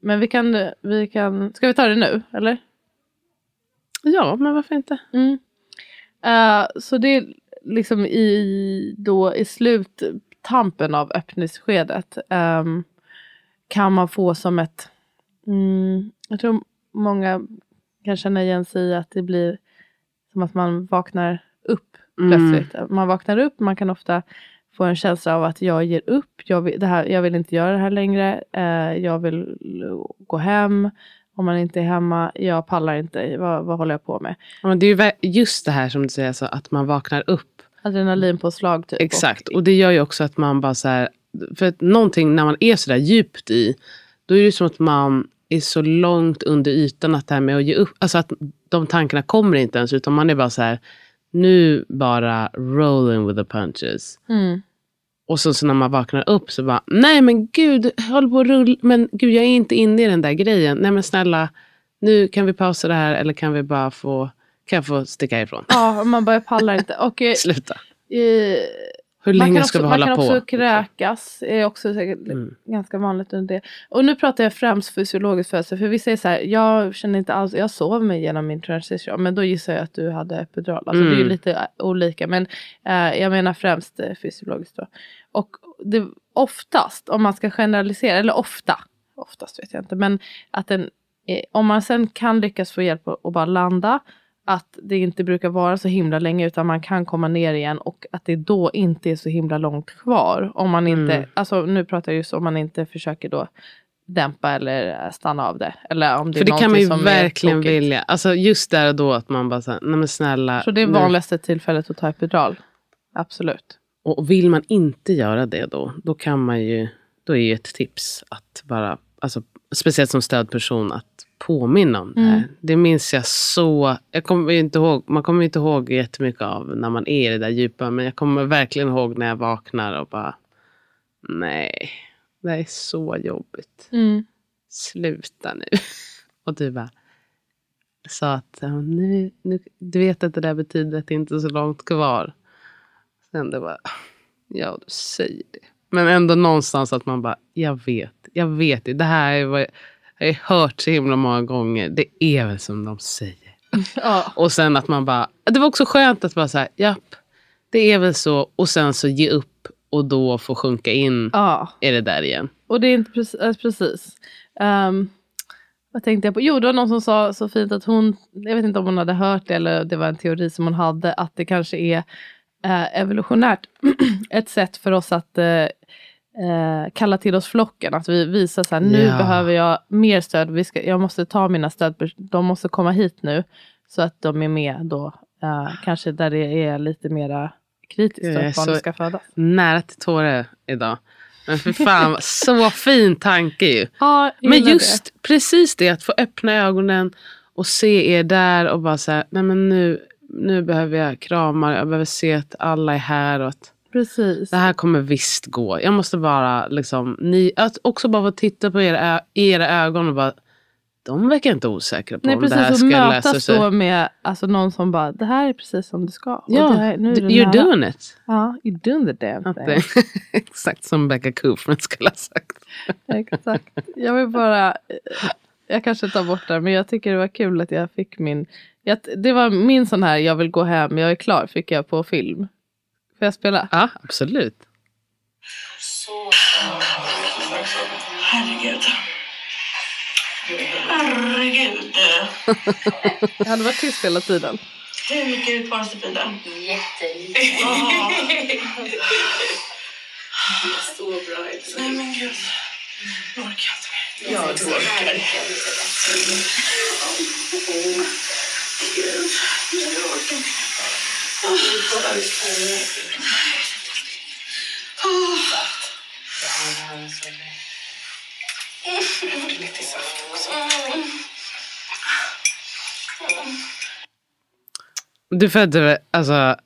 Men vi kan, vi kan, ska vi ta det nu eller? Ja, men varför inte? Mm. Eh, så det är liksom i, då, i sluttampen av öppningsskedet ehm, kan man få som ett, mm, jag tror många kan känna igen sig i att det blir som att man vaknar upp Mm. plötsligt. Man vaknar upp, man kan ofta få en känsla av att jag ger upp, jag vill, det här, jag vill inte göra det här längre, eh, jag vill gå hem, om man inte är hemma, jag pallar inte, vad, vad håller jag på med? Men det är just det här som du säger, så att man vaknar upp. Adrenalinpåslag typ. Exakt, och det gör ju också att man bara så här, för att någonting när man är så där djupt i, då är det som att man är så långt under ytan att det här med att ge upp, alltså att de tankarna kommer inte ens, utan man är bara så här, nu bara rolling with the punches. Mm. Och så, så när man vaknar upp så bara, nej men gud, håller på att rulla, men gud jag är inte inne i den där grejen. Nej men snälla, nu kan vi pausa det här eller kan vi bara få, kan jag få sticka ifrån? Ja, man bara pallar inte. Och, eh, [laughs] Sluta. eh, Hur man länge kan ska också, vi man hålla kan på? också kräkas. är också säkert Mm. ganska vanligt under det. Och nu pratar jag främst fysiologiskt födelse. För vi säger så här, jag känner inte alls, jag sov mig igenom min transition. Men då gissar jag att du hade epidural. Alltså det är ju Mm. lite eh, olika. Men eh, jag menar främst eh, fysiologiskt då. Och det, oftast, om man ska generalisera, eller ofta, oftast vet jag inte. Men att den, eh, om man sen kan lyckas få hjälp att bara landa. Att det inte brukar vara så himla länge utan man kan komma ner igen och att det då inte är så himla långt kvar. Om man inte, Mm. alltså nu pratar jag just om man inte försöker då dämpa eller stanna av det. Eller om det För är det kan man ju verkligen vilja. Alltså just där och då att man bara säger, nej men snälla. Så det är nu- vanligaste tillfället att ta epidural. Absolut. Och vill man inte göra det då, då kan man ju, då är ju ett tips att bara, alltså speciellt som stödperson, att påminna om det. Mm. Det minns jag så, jag kommer inte ihåg, man kommer inte ihåg jättemycket av när man är i det där djupa, men jag kommer verkligen ihåg när jag vaknar och bara, nej, det här är så jobbigt. Mm. Sluta nu. [laughs] Och du bara, sa att nu, nu, du vet att det där betyder att det inte är så långt kvar. Sen det bara, ja du säger det. Men ändå någonstans att man bara, jag vet, jag vet det. Det här är vad jag, har hört så himla många gånger. Det är väl som de säger. [laughs] Ja. Och sen att man bara, det var också skönt att bara säga, japp, det är väl så. Och sen så ge upp och då få sjunka in ja. i det där igen. Och det är inte precis. Äh, precis. Ehm, vad tänkte jag på? Jo, det var någon som sa så fint att hon, jag vet inte om hon hade hört det eller det var en teori som hon hade, att det kanske är eh, evolutionärt [clears throat] ett sätt för oss att eh, eh, kalla till oss flocken. Att vi visar så här, nu Ja. behöver jag mer stöd, vi ska, jag måste ta mina stöd, de måste komma hit nu. Så att de är med då, eh, kanske där det är lite mera kritiskt att barnet så- ska födas. nära till tårar idag. Men för fan, [laughs] så fin tanke ju. Ja, Men just precis det, att få öppna ögonen och se er där och bara säga, nej men nu, nu behöver jag kramar, jag behöver se att alla är här och att det. Precis. det här kommer visst gå. Jag måste bara liksom, ni, att också bara få titta på era, era ögon och bara, de verkar inte osäkra på Nej om det här precis, och ska lösa mötas sig. då med alltså, någon som bara, det här är precis som det ska. Och Ja, det här, nu är det you're nära. doing it. Ja, you're doing the damn thing. [laughs] exakt som Becca Kufrin skulle ha sagt. [laughs] Exakt. Jag vill bara, eh, jag kanske tar bort det men jag tycker det var kul att jag fick min, jag, det var min sån här, jag vill gå hem, jag är klar, fick jag på film. Får jag spela? Ja, absolut. Herregud. Herregud. Jag hade varit tyst hela tiden. Hur mycket det kvar Stefida? Jättelite. Så bra Elsa. Nej men gud. Nu orkar jag inte mer. Ja, du orkar. Gud, jag orkar inte. Du födde alltså,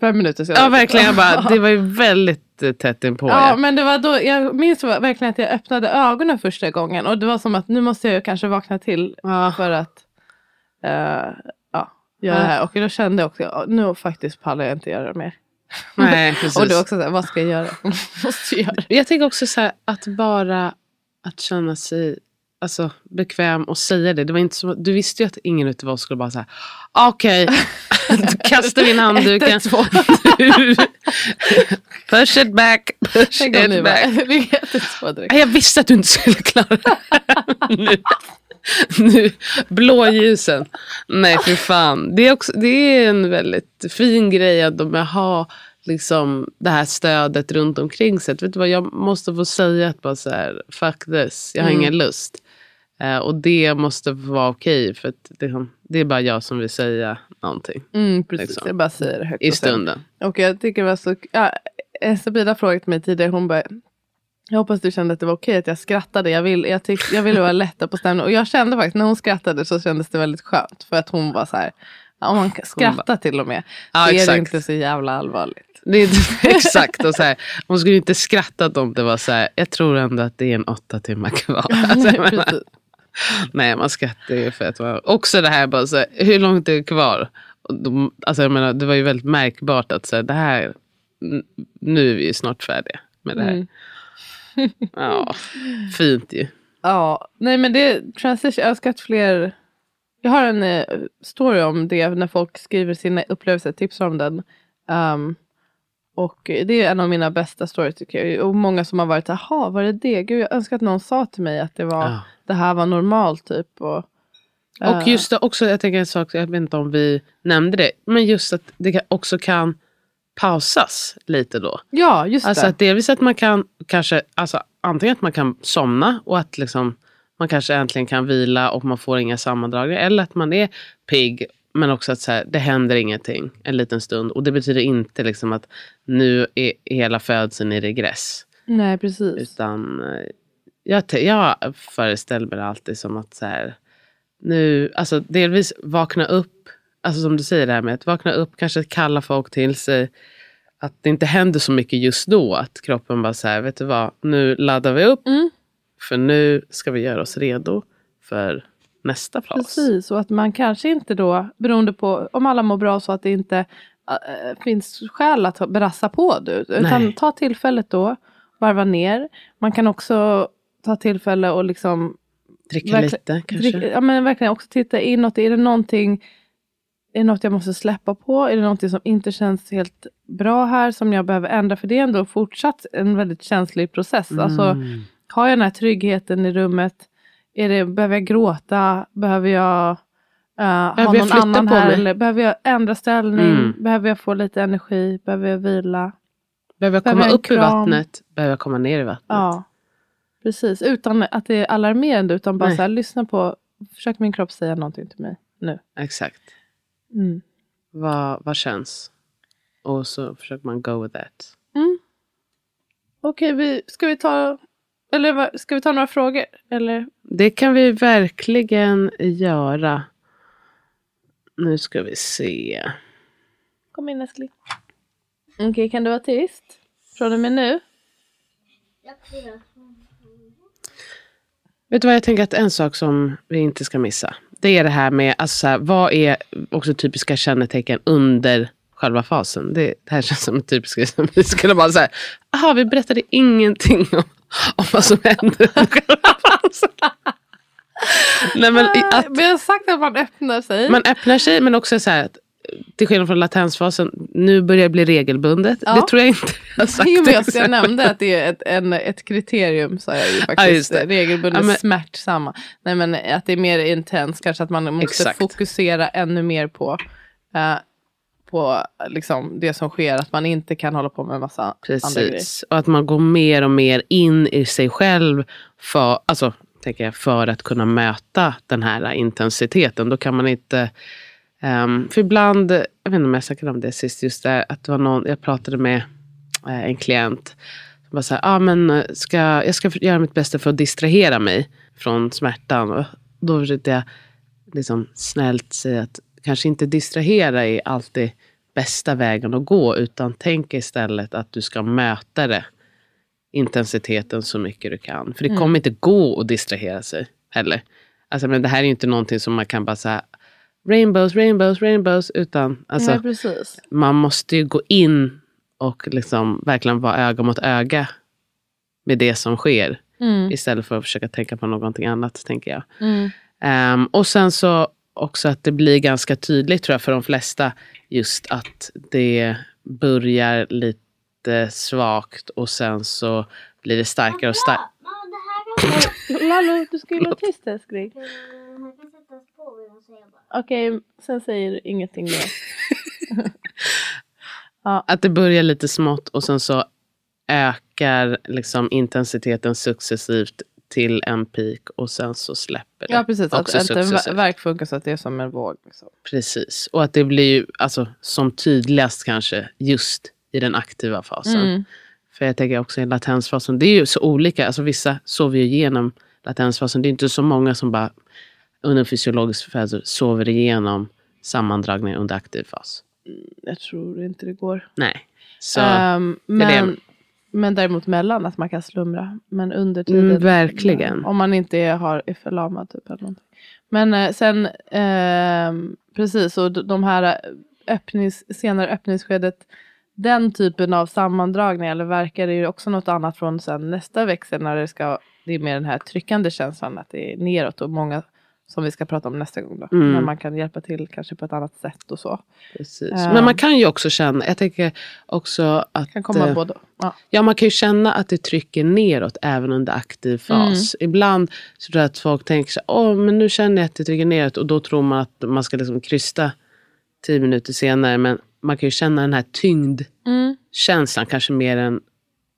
Fem minuter senare. ja verkligen, jag bara, [laughs] det var ju väldigt eh, tätt inpå Ja, er. men det var då, jag minns verkligen att jag öppnade ögonen första gången. Och det var som att nu måste jag kanske vakna till Ja. för att ja, göra det här. Och då kände jag också, nu faktiskt pallar jag inte göra det mer. Nej, [laughs] precis. Och var också så här, vad ska jag göra? [laughs] måste jag göra. Jag tänker också så här, att bara att känna sig alltså, bekväm och säga det. det var inte så, du visste ju att ingen utav oss skulle bara säga okej, [laughs] då kastar in handduken. Ett, push it back, push it back. Nej, Jag visste att du inte skulle klara det. nu, [laughs] nu, blåljusen. Nej, för fan. Det är, också, det är en väldigt fin grej att de har liksom, det här stödet runt omkring sig. Vet du vad, jag måste få säga att bara så här, fuck this, jag har Mm. ingen lust. Eh, och det måste vara okej, för det, det är bara jag som vill säga någonting Mm, precis, Liksom. jag bara säger det högt. i stunden. Och jag tycker det var så... Ja, Sabina frågade mig tidigare, hon bara... Jag hoppas du kände att det var okej att jag skrattade. Jag, vill, jag, tyck, jag ville vara lättare på stämningen. Och jag kände faktiskt, när hon skrattade så kändes det väldigt skönt. För att hon var så här, om man skrattar till och med. Ja, så är exakt. det inte så jävla allvarligt. Det är [laughs] exakt. Och så här, hon skulle inte skrattat om det var så här, jag tror ändå att det är en åtta timmar kvar. [laughs] Alltså, nej, man skrattar ju för att man, Också det här, bara så här, hur långt är det kvar? De, alltså, jag menar, det var ju väldigt märkbart att så här, det här, nu är vi snart färdiga med det här. Mm. Ja, fint ju. Ja, nej men det transition, jag önskar att fler Jag har en eh, story om det när folk skriver sina upplevelser, tipsar om den. Um, och det är en av mina bästa stories tycker jag. Och många som har varit, jaha, var det det? Gud, jag önskar att någon sa till mig att det var, Ja. det här var normalt typ. Och, Och eh, just det också, jag tänker en sak, jag vet inte om vi nämnde det, men just att det också kan pausas lite då. Ja, just Alltså det. att delvis att man kan kanske, alltså antingen att man kan somna och att liksom man kanske äntligen kan vila och man får inga sammandragningar. Eller att man är pigg men också att så här, det händer ingenting en liten stund. Och det betyder inte liksom att nu är hela födseln i regress. Nej, precis. Utan eh, jag, jag föreställer mig alltid som att så här, nu, alltså delvis vakna upp, alltså som du säger det här med att vakna upp, kanske kalla folk till sig. Att det inte händer så mycket just då, att kroppen bara så här, vet du vad, nu laddar vi upp. Mm. För nu ska vi göra oss redo för nästa fas. Precis, och att man kanske inte då, beroende på om alla mår bra så att det inte äh, finns skäl att brassa på du. Utan Nej. ta tillfället då, varva ner. Man kan också ta tillfälle och liksom Dricka lite kanske. drick- ja, men verkligen också titta inåt. Är det någonting är det något jag måste släppa på? Är det någonting som inte känns helt bra här som jag behöver ändra? För det är ändå fortsatt en väldigt känslig process. Alltså, Mm. har jag den här tryggheten i rummet? Är det, behöver jag gråta? Behöver jag uh, ha jag någon flytta annan här? mig? Eller behöver jag ändra ställning? Mm. Behöver jag få lite energi? Behöver jag vila? Behöver jag Behöver komma jag en upp i kram? vattnet? Behöver jag komma ner i vattnet? Ja, precis. Utan att det är alarmerande. Utan bara Nej. så här, lyssna på. Försök min kropp säga någonting till mig nu. Exakt. Mm. Vad, vad känns? Och så försöker man go with that. Okej, vi, ska vi ta eller ska vi ta några frågor? Eller? Det kan vi verkligen göra. Nu ska vi se. Kom in älskling. Okej, kan du vara tyst? Från och med nu? Vet du vad jag tänker att en sak som vi inte ska missa. Det är det här med, alltså så här, vad är också typiska kännetecken under själva fasen. Det, det här känns som en typisk som vi skulle bara säga. Jaha, vi berättade ingenting om, om vad som händer under själva fasen. Nej, men i- att, Vi har sagt att man öppnar sig. man öppnar sig men också så här att till skillnad från latensfasen, nu börjar det bli regelbundet. Ja. Det tror jag inte har sagt. Jo, men jag, jag nämnde att det är ett, en, ett kriterium, sa jag ju Ja, faktiskt. det. Regelbundet Ja, men- smärtsamma. Nej, men att det är mer intens, kanske att man måste Exakt. fokusera ännu mer på, eh, på liksom, det som sker. Att man inte kan hålla på med en massa andra grejer. Precis. Och att man går mer och mer in i sig själv för, alltså, tänker jag, för att kunna möta den här intensiteten. Då kan man inte... ehm, för ibland, jag vet inte om jag snackade om det sist, just det att det var någon, jag pratade med eh, en klient. Som bara så här, ah, men eh, ska, jag ska göra mitt bästa för att distrahera mig från smärtan. Och då försökte jag liksom snällt säga att kanske inte distrahera är alltid bästa vägen att gå. Utan tänk istället att du ska möta det. Intensiteten så mycket du kan. För det kommer inte gå att distrahera sig heller. Alltså, men det här är ju inte någonting som man kan bara säga rainbows, rainbows, rainbows. Utan alltså, Nej, precis. man måste ju gå in och liksom verkligen vara öga mot öga med det som sker. Mm. Istället för att försöka tänka på någonting annat, tänker jag. Mm. Ehm, och sen så också att det blir ganska tydligt tror jag för de flesta just att det börjar lite svagt och sen så blir det starkare och starkare. Lalo, du ska ju vara tyst älskling. Okej, sen säger du ingenting mer. [laughs] Att det börjar lite smått och sen så ökar liksom intensiteten successivt till en peak och sen så släpper det. Ja, precis. Också att en successivt. verk funkar så att det är som en våg. Liksom. Precis. Och att det blir ju alltså, som tydligast kanske just i den aktiva fasen. Mm. För jag tänker också i latensfasen, det är ju så olika. Alltså vissa sover ju igenom latensfasen. Det är inte så många som bara under fysiologisk fas sover igenom sammandragningar under aktiv fas. Jag tror inte det går. Nej. Så, är men, det. men däremot mellan att man kan slumra. Men under tiden. Mm, verkligen. Om man inte är, har, är förlamad typ. Eller någonting. Men eh, sen, ehm, precis, och de här eh, öppnings, senare öppningsskedet. Den typen av sammandragningar eller verkar är ju också något annat från sen nästa växel. När det ska, det är mer den här tryckande känslan att det är neråt. Och många som vi ska prata om nästa gång då. Mm. Men man kan hjälpa till kanske på ett annat sätt och så. precis. Ehm. Men man kan ju också känna, jag tänker också att Kan komma eh, både ja. Ja, man kan ju känna att det trycker neråt även under aktiv fas. Mm. Ibland så tror jag att folk tänker så Åh, men nu känner jag att det trycker neråt och då tror man att man ska liksom krysta tio minuter senare. Men man kan ju känna den här tyngdkänslan, Mm. kanske mer än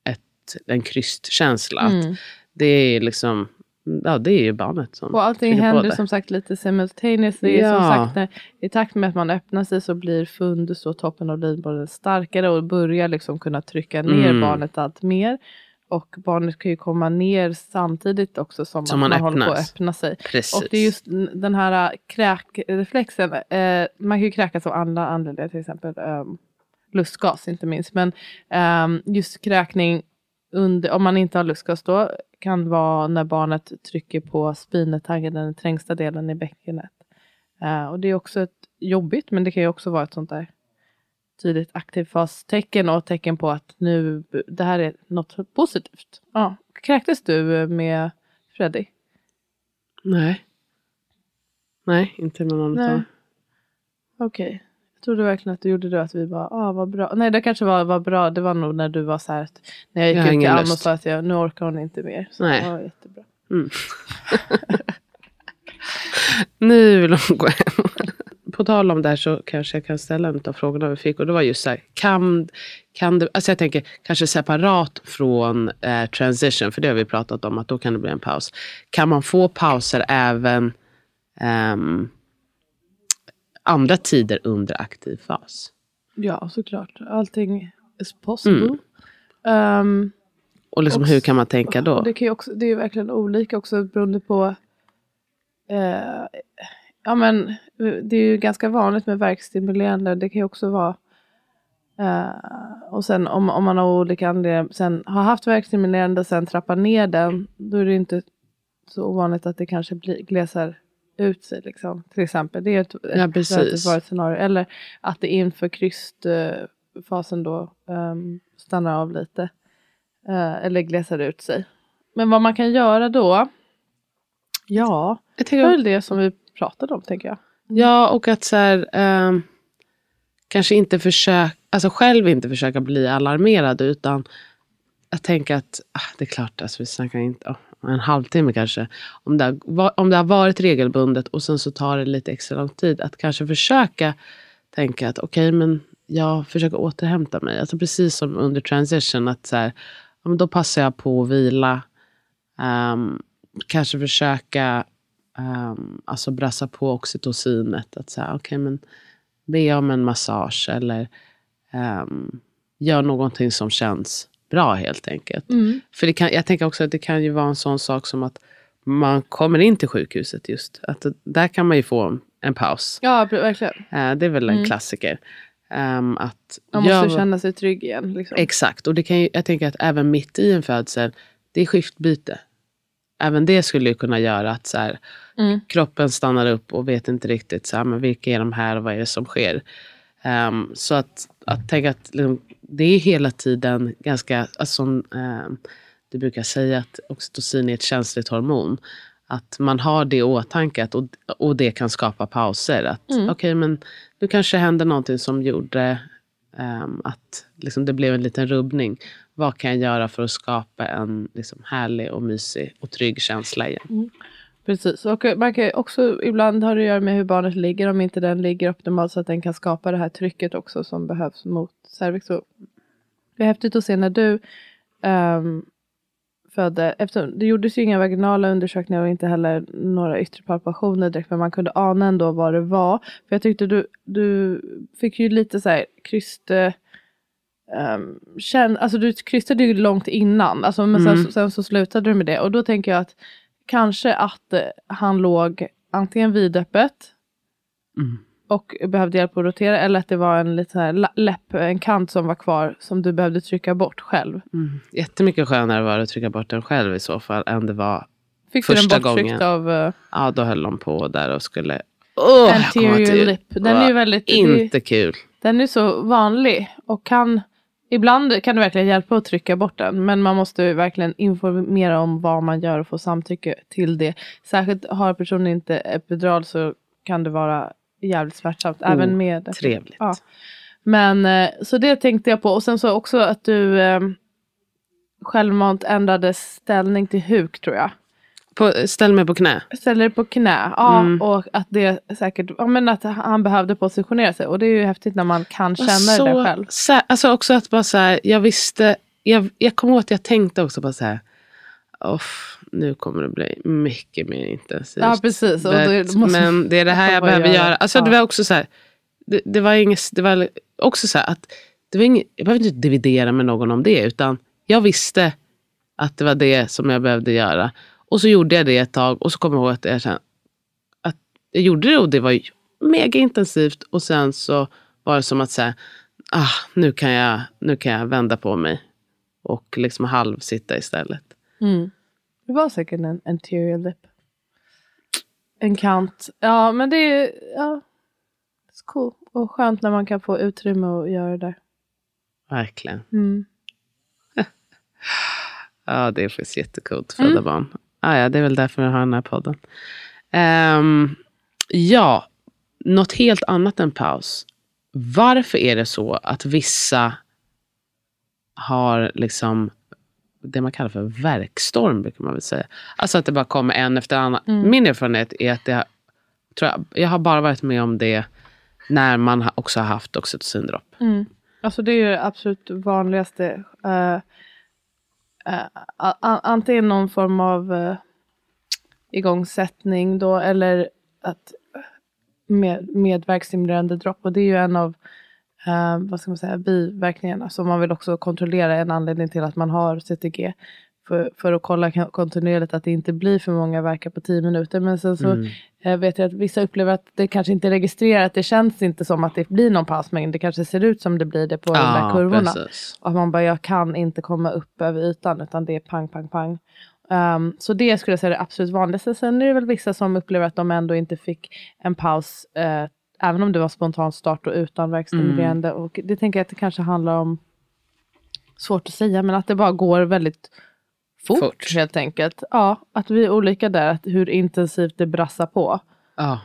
ett, en krystkänsla. Att Mm. Det är liksom, ja det är ju barnet som Och allting händer som sagt lite simultaneously. Det är som Ja. sagt, när, I takt med att man öppnar sig så blir fundus och toppen av livmodern starkare och börjar liksom kunna trycka ner Mm. barnet allt mer. Och barnet kan ju komma ner samtidigt också som, Som man man håller på att öppna sig. Precis. Och det är just den här äh, kräkreflexen. Eh, man kan ju kräkas av andra anledningar, till exempel um, lustgas inte minst. Men ehm, just kräkning, under, om man inte har lustgas då, kan vara när barnet trycker på spinetangen, den trängsta delen i bäckenet. Eh, och det är också ett jobbigt, men det kan ju också vara ett sånt där tydligt aktivfastecken och tecken på att nu, det här är något positivt. Ja. Kräktes du med Freddy? Nej. Nej, inte med någon utav Okej. Jag trodde verkligen att du gjorde det att vi bara, ah vad bra. Nej det kanske var, var bra, det var nog när du var så här, att, när jag Jag gick har ut till Alma och sa att jag, nu orkar hon inte mer. Så Nej. det var jättebra. [laughs] Nu vill hon gå hem. På tal om det här så kanske jag kan ställa en av frågorna vi fick. Och det var just så här, kan, kan det, alltså jag tänker kanske separat från eh, transition, för det har vi pratat om, att då kan det bli en paus. Kan man få pauser även ehm, andra tider under aktiv fas? Ja såklart, allting is possible. Mm. Ehm, Och liksom, Och hur kan man tänka då? det, kan ju också, det är ju verkligen olika också beroende på eh, Ja men det är ju ganska vanligt med verkstimulerande. Det kan ju också vara eh, och sen om, om man av olika anledningar sen har haft verkstimulerande och sen trappar ner den. Då är det inte så ovanligt att det kanske blir, glesar ut sig. Liksom. Till exempel. Det är ett, ett Ja, precis. relativt vanligt scenario. Eller att det inför krystfasen då um, stannar av lite. Eh, eller glesar ut sig. Men vad man kan göra då? Ja, Jag det är väl det som vi pratade om tänker jag. ja, och att så här, ehm, kanske inte försöka, alltså själv inte försöka bli alarmerad, utan jag tänker att ah, det är klart, alltså vi snackar inte oh, en halvtimme kanske. Om det, har, om det har varit regelbundet och sen så tar det lite extra lång tid, att kanske försöka tänka att okej, men jag försöker återhämta mig. Alltså precis som under transition, att så här, ja, men då passar jag på att vila. Um, kanske försöka um, alltså brassa på oxytocinet. Att säga, okej, men be om en massage eller um, gör någonting som känns bra helt enkelt. Mm. För det kan, jag tänker också att det kan ju vara en sån sak som att man kommer in till sjukhuset just. Att där kan man ju få en, paus. Ja, verkligen. Eh, det är väl en Mm. klassiker. Ehm, att Man måste gör- känna sig trygg igen. Liksom. Exakt, och det kan ju, jag tänker att även mitt i en födsel, det är skiftbyte. Även det skulle ju kunna göra att så här, Mm. kroppen stannar upp och vet inte riktigt så här, men vilka är de här och vad är det som sker. Ehm, så att, att tänka att liksom, det är hela tiden ganska, alltså, som ehm, du brukar säga att oxytocin är ett känsligt hormon. Att man har det i åtanke och, och det kan skapa pauser. Att Mm. okej, men nu kanske hände någonting som gjorde ehm, att liksom, det blev en liten rubbning. Vad kan jag göra för att skapa en liksom, härlig och mysig och trygg känsla igen? Precis, och eh, man kan också ibland har det att göra med hur barnet ligger. Om inte den ligger optimalt så att den kan skapa det här trycket också som behövs mot cervix. Så det är häftigt att se när du ehm, födde. Efter, det gjordes ju inga vaginala undersökningar och inte heller några yttre palpationer direkt. Men man kunde ana ändå vad det var. För jag tyckte du, du fick ju lite så här kryste... Um, känn, alltså du krystade ju långt innan. Alltså, men Mm. sen, sen så slutade du med det. Och då tänker jag att kanske att eh, han låg antingen vidöppet Mm. och behövde hjälp att rotera eller att det var en lite så här läpp, en kant som var kvar som du behövde trycka bort själl. Mm. Jättemycket skönare var det att trycka bort den själv i så fall än det var Fick du Första den borttryckt gången. av uh, Ja, då höll de på där och skulle... Kommer anterior lip. Den är väldigt, det, Inte kul. den är så vanlig och kan Ibland kan det verkligen hjälpa att trycka bort den. Men man måste verkligen informera om vad man gör och få samtycke till det. Särskilt har personen inte epidural så kan det vara jävligt smärtsamt. Oh, även med Trevligt. Ja. Men eh, så det tänkte jag på. Och sen så också att du eh, självmant ändrade ställning till huk tror jag. På, ställ mig på knä. Ställer på knä. Ja, Mm. och att det säkert, ja men att han behövde positionera sig. Och det är ju häftigt när man kan känna så, det själv. Så, alltså också att bara så här, jag visste, jag, jag ihåg att jag tänkte också bara så här, "Off, nu kommer det bli mycket mer intensivt. Ja, precis. Och det måste- men det är det här jag behöver göra. göra. Alltså Ja. det var också så här, det, det var inget, det var också så här att det var inget, jag behövde inte dividera med någon om det, utan jag visste att det var det som jag behövde göra. Och så gjorde jag det ett tag och så kommer jag ihåg att jag kände att jag gjorde det och det var mega intensivt och sen så var det som att säga, ah, nu, kan jag, nu kan jag vända på mig och liksom halvsitta istället. Mm. Det var säkert en anterior lip. En kant. Ja, men det är ja, det är cool. Och skönt när man kan få utrymme att göra det där. Verkligen. Mm. [laughs] Ja, det är faktiskt jättekult att föda Mm. barn. Ah, ja, det är väl därför jag har den här podden. Ehm, ja, något helt annat än paus. Varför är det så att vissa har liksom det man kallar för verkstorm, brukar man väl säga. Alltså att det bara kommer en efter annan. Mm. Min erfarenhet är att det tror jag, jag har bara varit med om det när man också har haft oxytocindropp. Mm. Alltså det är ju det absolut vanligaste. Uh, Eh, antingen någon form av uh, igångsättning då eller att eh, med, medverkstimulerande dropp. Och det är ju en av eh, vad ska man säga, biverkningarna som man vill också kontrollera. En anledning till att man har CTG. För, för att kolla kon- kontinuerligt att det inte blir för många verkar på 10 minuter. Men sen så Mm. eh, vet jag att vissa upplever att det kanske inte registrerat. Det känns inte som att det blir någon paus. Men det kanske ser ut som det blir det på de där kurvorna. precis. Och att man bara, jag kan inte komma upp över ytan utan det är pang, pang, pang. Um, så det skulle jag säga är det absolut vanligaste. Sen är det väl vissa som upplever att de ändå inte fick en paus. eh, även om det var spontan start och utan verkstimulerande. Och det tänker jag att det kanske handlar om, svårt att säga, men att det bara går väldigt fort, Fort. helt enkelt. Ja, att vi är olika där, att hur intensivt det brassar på. Ja.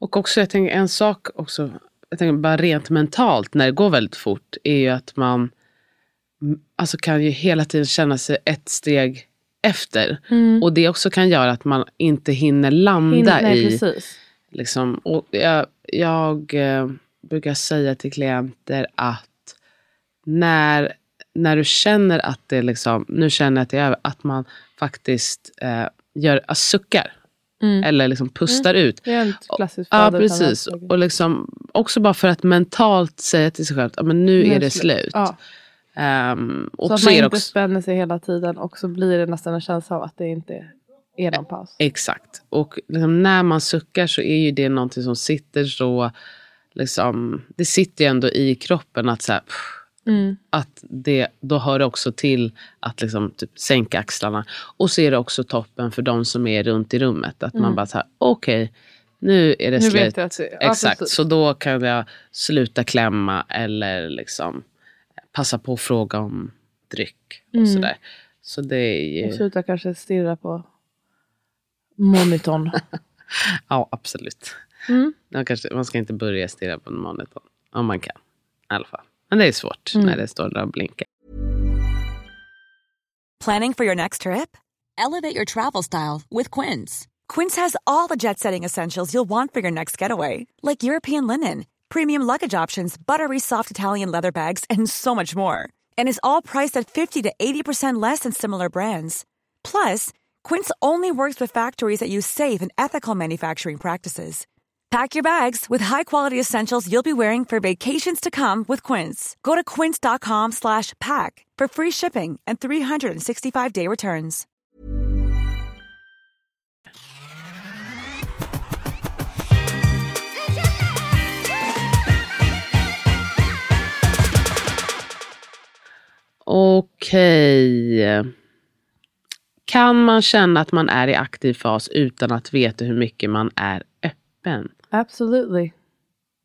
Och också, jag tänker en sak också, jag tänker bara rent mentalt när det går väldigt fort, är ju att man mm, alltså kan ju hela tiden känna sig ett steg efter. Och det också kan göra att man inte hinner landa Hin- nej, i... precis. Liksom, och jag, jag eh, brukar säga till klienter att när, när du känner att det liksom, nu känner jag att det är över, att man faktiskt eh, gör, äh, suckar. Mm. Eller liksom pustar ut. Det är ett klassiskt Ja, precis. Och liksom, också bara för att mentalt säga till sig själv att men nu Nu är det slut. Ja, Ehm, och så att så man är det inte också, spänner sig hela tiden och så blir det nästan en känsla av att det inte är någon paus. Exakt. Och liksom, när man suckar så är ju det någonting som sitter så... Liksom, det sitter ju ändå i kroppen att, så här, pff, Mm. att det, då hör det också till att liksom, typ, sänka axlarna. Och så är det också toppen för de som är runt i rummet. Att man bara så här, okej, nu är det Mm. Nu slut. att ja, Exakt, precis. så då kan jag sluta klämma eller liksom passa på att fråga om dryck. Och Mm. sådär. Så det är ju... Och sluta kanske stirra på monitorn. [laughs] Ja, absolut. Mm. Man, kanske, man ska inte börja stirra på en monitor. Om man kan. I alla fall. Men det är svårt Mm. när det står där och blinkar. Planning for your next trip? Elevate your travel style with Quince. Quince has all the jet setting essentials you'll want for your next getaway, like European linen, premium luggage options, buttery soft Italian leather bags, and so much more. And is all priced at 50 to 80% less than similar brands. Plus, Quince only works with factories that use safe and ethical manufacturing practices. Pack your bags with high-quality essentials you'll be wearing for vacations to come with Quince. Go to quince.com slash pack for free shipping and 365-day returns. Okej. Kan man känna att man är i aktiv fas utan att veta hur mycket man är öppen? Absolutely.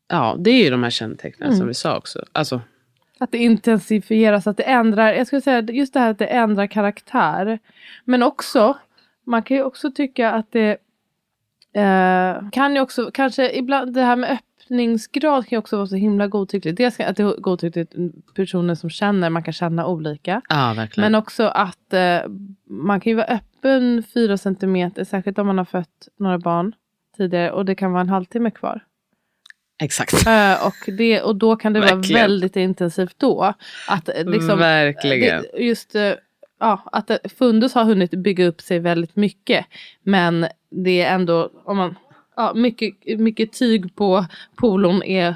Ja, det är ju de här kännetecknen Mm. som vi sa också. Alltså, Att det intensifieras, att det ändrar, jag skulle säga just det här att det ändrar karaktär. Men också, man kan ju också tycka att det eh, kan ju också, kanske ibland det här med öppningsgrad kan ju också vara så himla godtyckligt. Dels att det är godtyckligt personer som känner, man kan känna olika. ja, verkligen. Men också att eh, man kan ju vara öppen fyra centimeter, särskilt om man har fött några barn tidigare och det kan vara en halvtimme kvar. Exakt. Eh, och, det, och då kan det vara väldigt intensivt då. Att, eh, liksom, Verkligen. det, just eh, ja, att eh, Fundus har hunnit bygga upp sig väldigt mycket. Men det är ändå, om man, ja, mycket, mycket tyg på polon är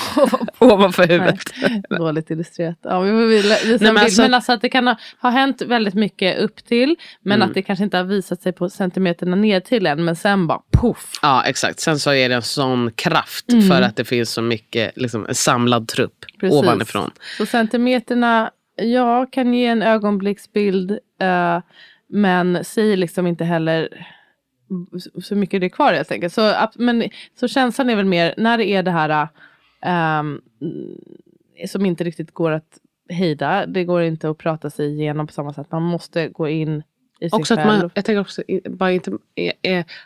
[laughs] Ovanför huvudet. Nej, dåligt illustrerat. Ja, vi visa Nej, en men alltså- men alltså att det kan ha, ha hänt väldigt mycket upp till. Men Mm. att det kanske inte har visat sig på centimeterna ner till än. Men sen bara poff. Ja, exakt. Sen så är det en sån kraft Mm. för att det finns så mycket liksom, samlad trupp Precis. ovanifrån. Så centimeterna, ja, kan ge en ögonblicksbild. eh, men säger liksom inte heller så- mycket det är kvar helt enkelt. Så, men, så känslan är väl mer när det är det här ehm, som inte riktigt går att hejda. Det går inte att prata sig igenom på samma sätt. Man måste gå in i sig Också att själv. man, jag tänker också bara inte,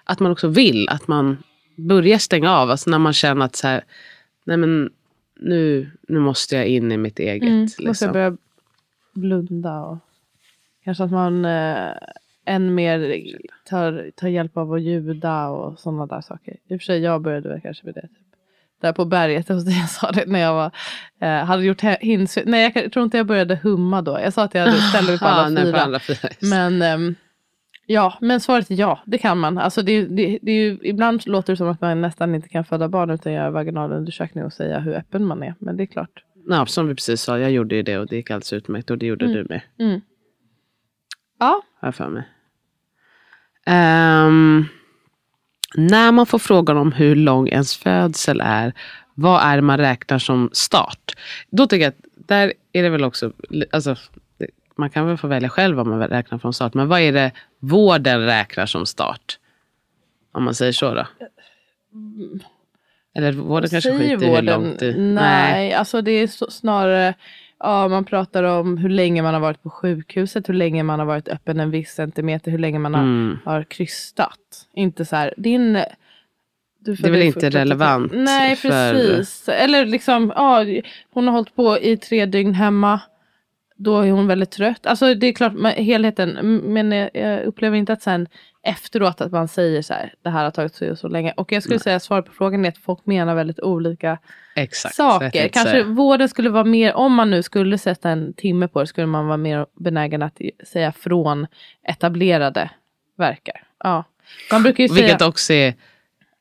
att man också vill att man börjar stänga av. Alltså när man känner att så här, nej men nu, nu måste jag in i mitt eget. Mm, måste liksom. jag börja blunda och kanske att man eh, än mer tar, tar hjälp av att ljuda och sådana där saker. I och för sig jag började väl kanske med det. Typ. Där på berget [laughs] hos dig, jag sa det när jag var, eh, hade gjort hins. Nej jag tror inte jag började humma då. Jag sa att jag hade [laughs] ställde mig på alla Ah, nej, fyra. på alla fyra. Men ehm, ja, men svaret är ja, det kan man. Alltså det, det, det är ju, ibland låter det som att man nästan inte kan föda barn utan göra vaginalundersökning och säga hur öppen man är. Men det är klart. Ja, som vi precis sa, jag gjorde ju det och det gick alldeles utmärkt. Och det gjorde Mm. du med, Mm. Ja, har jag för mig. Ehm, när man får frågan om hur lång ens födsel är, vad är det man räknar som start? Då tycker jag att där är det väl också, alltså, man kan väl få välja själv vad man räknar från start, men vad är det vården räknar som start? Om man säger så då. Eller vården kanske skiter i hur långt det... Nej, alltså det är snarare, ja man pratar om hur länge man har varit på sjukhuset, hur länge man har varit öppen en viss centimeter, hur länge man har, Mm. har krystat. Inte så här, din... Du Det är väl inte relevant Nej, för- precis. Eller liksom, ja, hon har hållit på i tre dygn hemma. Då är hon väldigt trött. Alltså det är klart, men helheten. Men jag, jag upplever inte att sen efteråt att man säger så här, det här har tagit så, så länge. Och jag skulle säga svaret på frågan är att folk menar väldigt olika Exakt. så saker. Kanske säga. vården skulle vara mer, om man nu skulle sätta en timme på det, skulle man vara mer benägen att säga från etablerade verkar. Ja. Man brukar ju säga... Vilket också är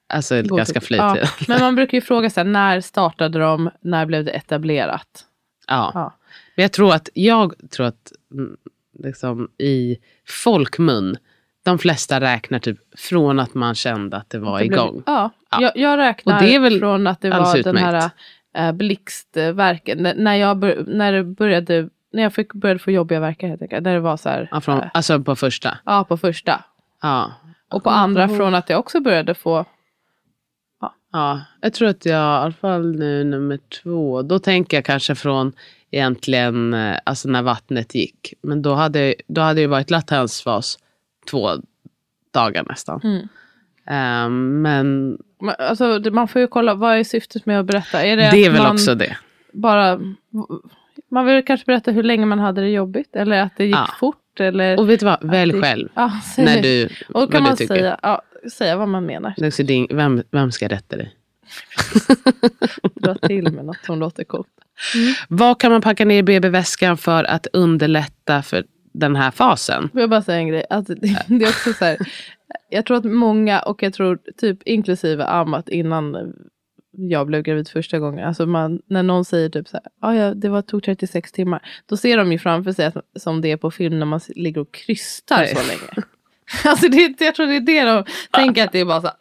alltså, ganska flitigt. Ja, men man brukar ju fråga sig när startade de, när blev det etablerat? Ja. Ja. Men jag tror att, jag tror att mm, liksom, i folkmun, de flesta räknar typ från att man kände att det var Det blev- igång. Ja, Ja. Jag, jag räknar Och det är väl från att det var alldeles den här utmärkt. äh, blixtverken. När- När jag, när det började, när jag fick, började få jobbiga verkar helt enkelt. Där det var så här, Ja, från, äh, alltså på första. ja på första. Ja. Och på andra från att jag också började få, ja. Jag tror att jag i alla fall nu nummer två, då tänker jag kanske från egentligen eh, alltså när vattnet gick. Men då hade, då hade det varit latensfas två dagar nästan. Mm. Ehm, men Men, alltså, man får ju kolla, vad är syftet med att berätta? Är det, det är väl också det. bara, man vill kanske berätta hur länge man hade det jobbigt eller att det gick Ja. fort. Eller, Och vet du vad, välj själv. ja, När du, Och kan man säga, ja, säga vad man menar. Det är också din, vem, vem ska rätta dig? [laughs] Dra till med något som låter coolt. Vad kan man packa ner i BB-väskan för att underlätta för den här fasen? Får jag bara säga en grej? Alltså, det, det är också så här, jag tror att många, och jag tror typ inklusive Amat innan jag blev gravid första gången. Alltså man, när någon säger typ så här, ah, ja, det var, tog 36 timmar. Då ser de ju framför sig att, som det är på film när man ligger och krystar så länge. [laughs] Alltså det, jag tror det är det de tänker att det är bara så här,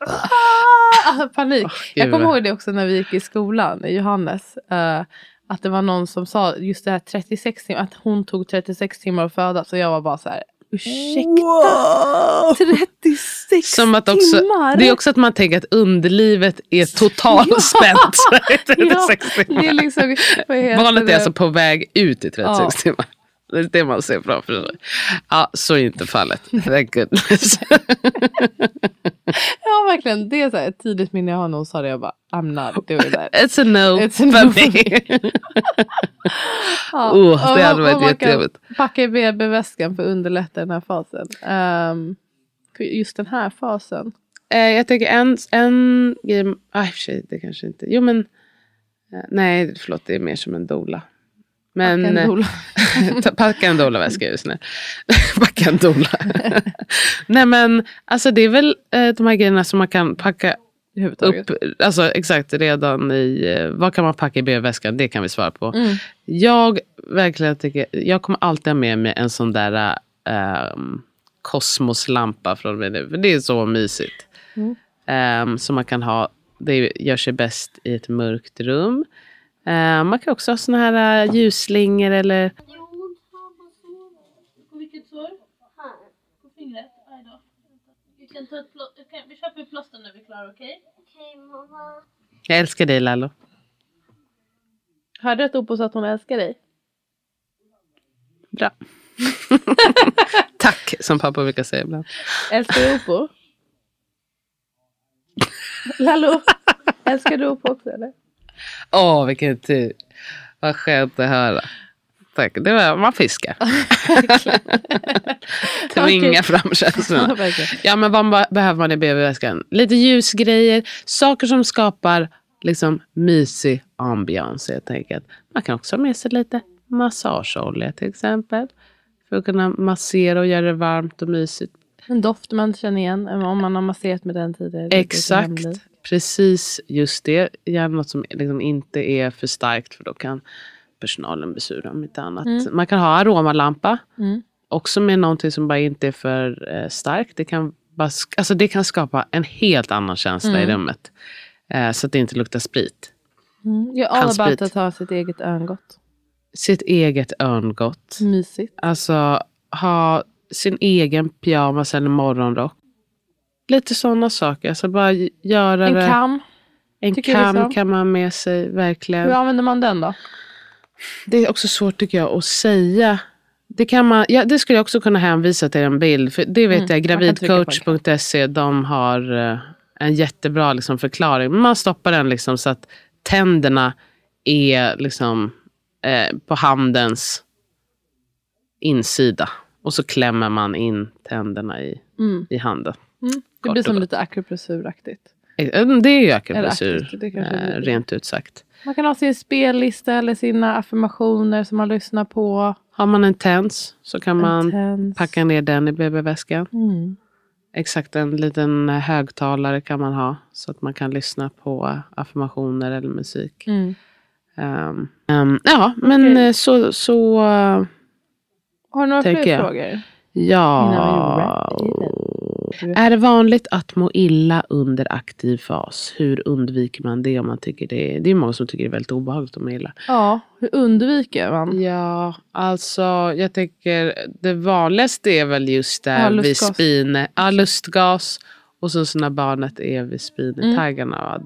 "Ah!" panik. jag gud kommer ihåg det också när vi gick i skolan, i Johannes. eh, att det var någon som sa just det här 36 timmar, att hon tog 36 timmar att föda. Så jag var bara så här, ursäkta? 36 Som att också, timmar? det är också att man tänker att underlivet är totalspänt. i [laughs] 36 ja, [laughs] timmar. det är liksom, Barnet är alltså på väg ut i 36 Ja. timmar. Det är det man ser framför sig. Ja, så är inte fallet. [laughs] Thank goodness. [laughs] Ja, verkligen. Det är så här, ett tidigt minne jag har hon sa det. Jag bara, I'm not doing that. [laughs] It's a no It's a no. Ja. Oh, det hade varit jättejobbigt. Packa i BB-väskan för att underlätta den här fasen. För just den här fasen. Eh, jag tänker en, en grej, ah, det kanske inte, jo men, eh, nej förlåt det är mer som en dola. Men, Packa en Packa [laughs] en dola-väska just nu. [laughs] Packa en dola. [laughs] Nej men alltså det är väl eh, de här grejerna som man kan packa upp. Alltså exakt redan i, eh, vad kan man packa i BB-väskan? Det kan vi svara på. Mm. Jag verkligen tycker, jag kommer alltid ha med mig en sån där um, kosmoslampa från mig nu. För det är så mysigt. Mm. Ehm, som man kan ha, det gör sig bäst i ett mörkt rum. Ehm, man kan också ha såna här uh, ljusslingor eller. På vilket sår? Här. På fingret? Aj då. Vi kan ta ett plå- okej, vi köper plåster när vi är klara, okej? Okej, mamma. Jag älskar dig Lalo. Hörde du att Oppo sa att hon älskar dig? Bra. [laughs] Tack som pappa brukar säga ibland. Älskar du Oppo? [laughs] Lallo, älskar du Oppo också eller? Åh vilken tur. Vad skönt att höra. Tack. Det var, man fiskar. [laughs] Tvinga fram känslorna. [laughs] Ja men vad behöver man i BB-väskan? Lite ljusgrejer. Saker som skapar liksom mysig ambiance helt enkelt. Man kan också ha med sig lite massageolja till exempel. För att kunna massera och göra det varmt och mysigt. En doft man känner igen om man har masserat med den tidigare. Exakt. Precis just det. Gärna något som liksom inte är för starkt för då kan personalen bli sur om inte annat. Mm. Man kan ha aromalampa. Mm. Också med någonting som bara inte är för eh, starkt. Det kan, bara, alltså det kan skapa en helt annan känsla i Mm. rummet. Eh, så att det inte luktar sprit. Mm. Jag all about att ha sitt eget örngott. Sitt eget örngott. Mysigt. Alltså ha sin egen pyjamas eller morgonrock. Lite sådana saker. Alltså bara göra En det. kam. en kam kan man ha med sig verkligen. Hur använder man den då? Det är också svårt tycker jag att säga. Det, kan man, ja, det skulle jag också kunna hänvisa till en bild. För det vet Mm, jag, gravidcoach.se, de har eh, en jättebra liksom, förklaring. Men Man stoppar den liksom, så att tänderna är liksom, eh, på handens insida. Och så klämmer man in tänderna i, Mm. i handen. Mm. Det blir som lite akupressuraktigt. Eh, Det är ju akupressur, eh, rent ut sagt. Man kan ha sin spellista eller sina affirmationer som man lyssnar på. Har man en TENS så kan man Intens. packa ner den i BB-väskan. Mm. Exakt en liten eh, högtalare kan man ha så att man kan lyssna på affirmationer eller musik. Mm. Ehm, ehm, ja, men eh, så, så eh, Har du några fler jag. frågor? ja. Wrap Är det vanligt att må illa under aktiv fas? Hur undviker man det om man tycker det är... Det är många som tycker det är väldigt obehagligt att må illa. Ja, hur undviker man? Ja, alltså jag tänker det vanligaste är väl just Ja, där vid lustgas. spine, ja, lustgas och så, så när barnet är vid spinetaggarna.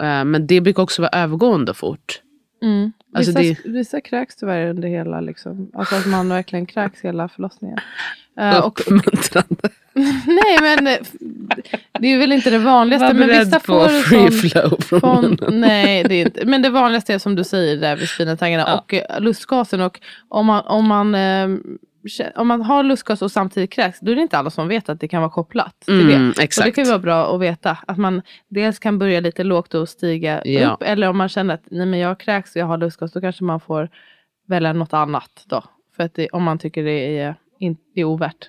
Eh, Men det brukar också vara övergående fort. Mm. Alltså vissa, det- vissa kräks tyvärr under hela, liksom, alltså att man verkligen kräks hela förlossningen. Eh, och, Uppmuntrande. [laughs] nej men eh, det är väl inte det vanligaste. Var Men vissa på får free sån, flow från munnen. nej, det är inte. Men det vanligaste är som du säger där vid spinetaggarna Ja. och eh, lustgasen. Och om man, om, man, eh, om man har lustgas och samtidigt kräks, då är det inte alla som vet att det kan vara kopplat till det. Mm, Och det exakt. kan vara bra att veta. Att man dels kan börja lite lågt och stiga Ja. upp. Eller om man känner att nej, men jag kräks och jag har lustgas. Då kanske man får välja något annat. Då. För att det, om man tycker det är, in, är ovärt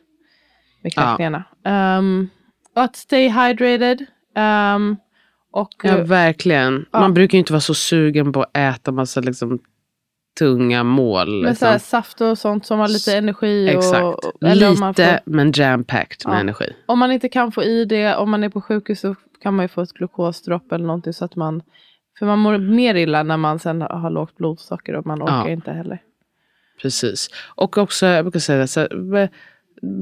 med Ja. kräkningarna. Ehm, att stay hydrated. ehm, och, Ja, verkligen. Ja. Man brukar ju inte vara så sugen på att äta massa liksom, tunga mål. med Liksom. saft och sånt som har lite energi. Exakt. Och, Lite får, men jam-packed med Ja. energi. om man inte kan få i det, om man är på sjukhus så kan man ju få ett glukosdropp eller någonting. Så att man, för man mår mer illa när man sen har lågt blodsocker och man orkar Ja. inte heller. Precis. Och också, jag brukar säga så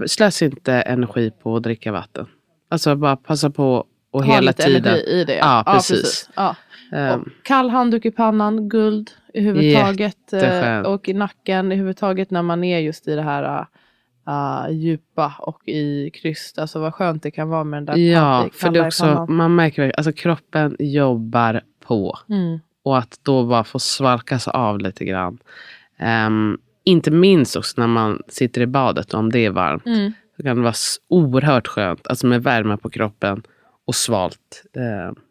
slös inte energi på att dricka vatten. Alltså bara passa på och Ha hela lite tiden. energi i det. Ja, precis. Ja. Ehm, Och kall handduk i pannan, guld i huvudtaget. Jätteskönt. och i nacken i huvudtaget när man är just i det här uh, djupa och i kryss. Alltså vad skönt det kan vara med den där ja, för det också, man märker verkligen, alltså kroppen jobbar på. Mm. Och att då bara få svalkas av lite grann. Ehm, inte minst också när man sitter i badet, om det är varmt. Mm. Så kan det vara oerhört skönt, alltså med värme på kroppen och svalt eh,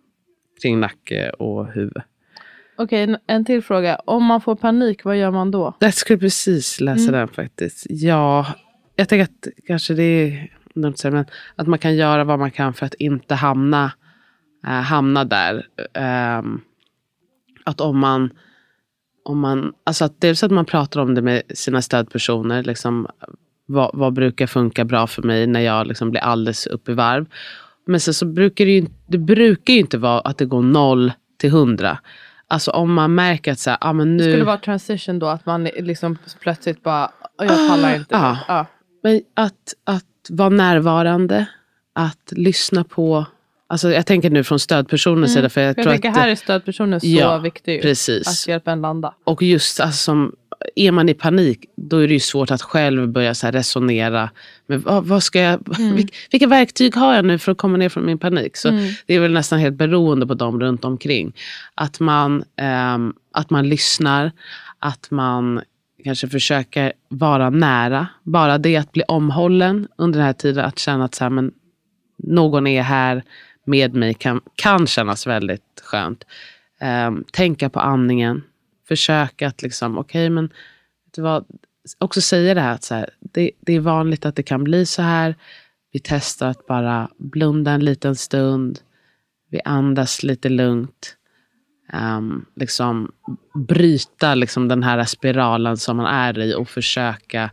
kring nacke och huvud. Okej, en- en till fråga. Om man får panik, vad gör man då? Jag skulle precis läsa Mm. den faktiskt. Ja, jag tänker att kanske det är dumt att säga, men att man kan göra vad man kan för att inte hamna, eh, hamna där. Ehm, att om man, om man, alltså att dels att man pratar om det med sina stödpersoner, liksom, vad, vad brukar funka bra för mig när jag liksom blir alldeles upp i varv. Men sen så brukar det ju, det brukar ju inte vara att det går noll till hundra. Alltså om man märker att så här, ah, men nu... Det skulle vara transition då, att man liksom plötsligt bara, "Åh, jag pallar inte. Ah. nu." Ja. Men att, att vara närvarande, att lyssna på... Alltså jag tänker nu från stödpersonens sida. För jag Jag tror tänker att, här är stödpersonen så Ja, viktig. precis. Att hjälpa en landa. Och just alltså, som, är man i panik, då är det ju svårt att själv börja så resonera. Men vad, vad ska jag, Mm. vilka, vilka verktyg har jag nu för att komma ner från min panik? Så Mm. det är väl nästan helt beroende på dem runt omkring. Att man, ehm, att man lyssnar, att man kanske försöker vara nära. Bara det att bli omhållen under den här tiden, att känna att så här, men, någon är här med mig kan, kan kännas väldigt skönt. Ehm, tänka på andningen. Försöka att liksom, okej men, vet du vad, också säga det här att så här, det, det är vanligt att det kan bli så här. Vi testar att bara blunda en liten stund. Vi andas lite lugnt. Ehm, liksom bryta liksom den här spiralen som man är i och försöka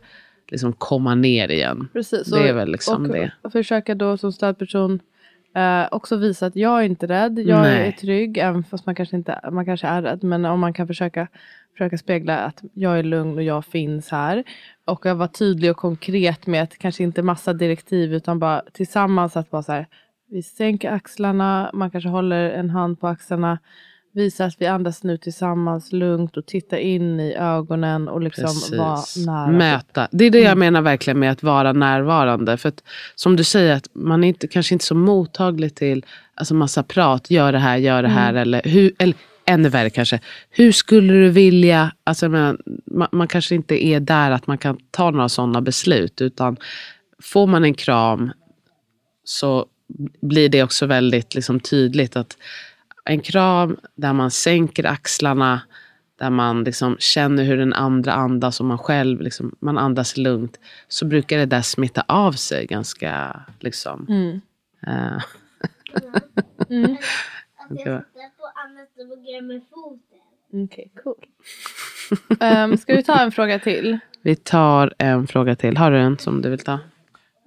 liksom komma ner igen. Precis. Det är väl liksom och, det. Och försöka då som stödperson eh, också visa att jag är inte rädd. Jag Nej. är trygg. Även fast man kanske, inte, man kanske är rädd. Men om man kan försöka, försöka spegla att jag är lugn och jag finns här. Och jag var tydlig och konkret med att kanske inte massa direktiv utan bara tillsammans att vara så här. Vi sänker axlarna. Man kanske håller en hand på axlarna. Visa att vi andas nu tillsammans lugnt och titta in i ögonen och liksom vara nära. Mäta. Det är det jag Mm. menar verkligen med att vara närvarande. För att, som du säger, att man är inte, kanske inte så mottaglig till alltså massa prat. Gör det här, gör det här. Mm. Eller, hur, eller ännu värre kanske. Hur skulle du vilja, alltså menar, man, man kanske inte är där att man kan ta några sådana beslut. Utan får man en kram så blir det också väldigt liksom, tydligt att en kram där man sänker axlarna, där man liksom känner hur den andra andas och man själv liksom, man andas lugnt, så brukar det där smitta av sig ganska... Liksom, Mm. eh, [laughs] Mm. Att jag tittar på annat och vågar med foten. Okej, cool. um, ska vi ta en fråga till? vi tar en fråga till. Har du en som du vill ta?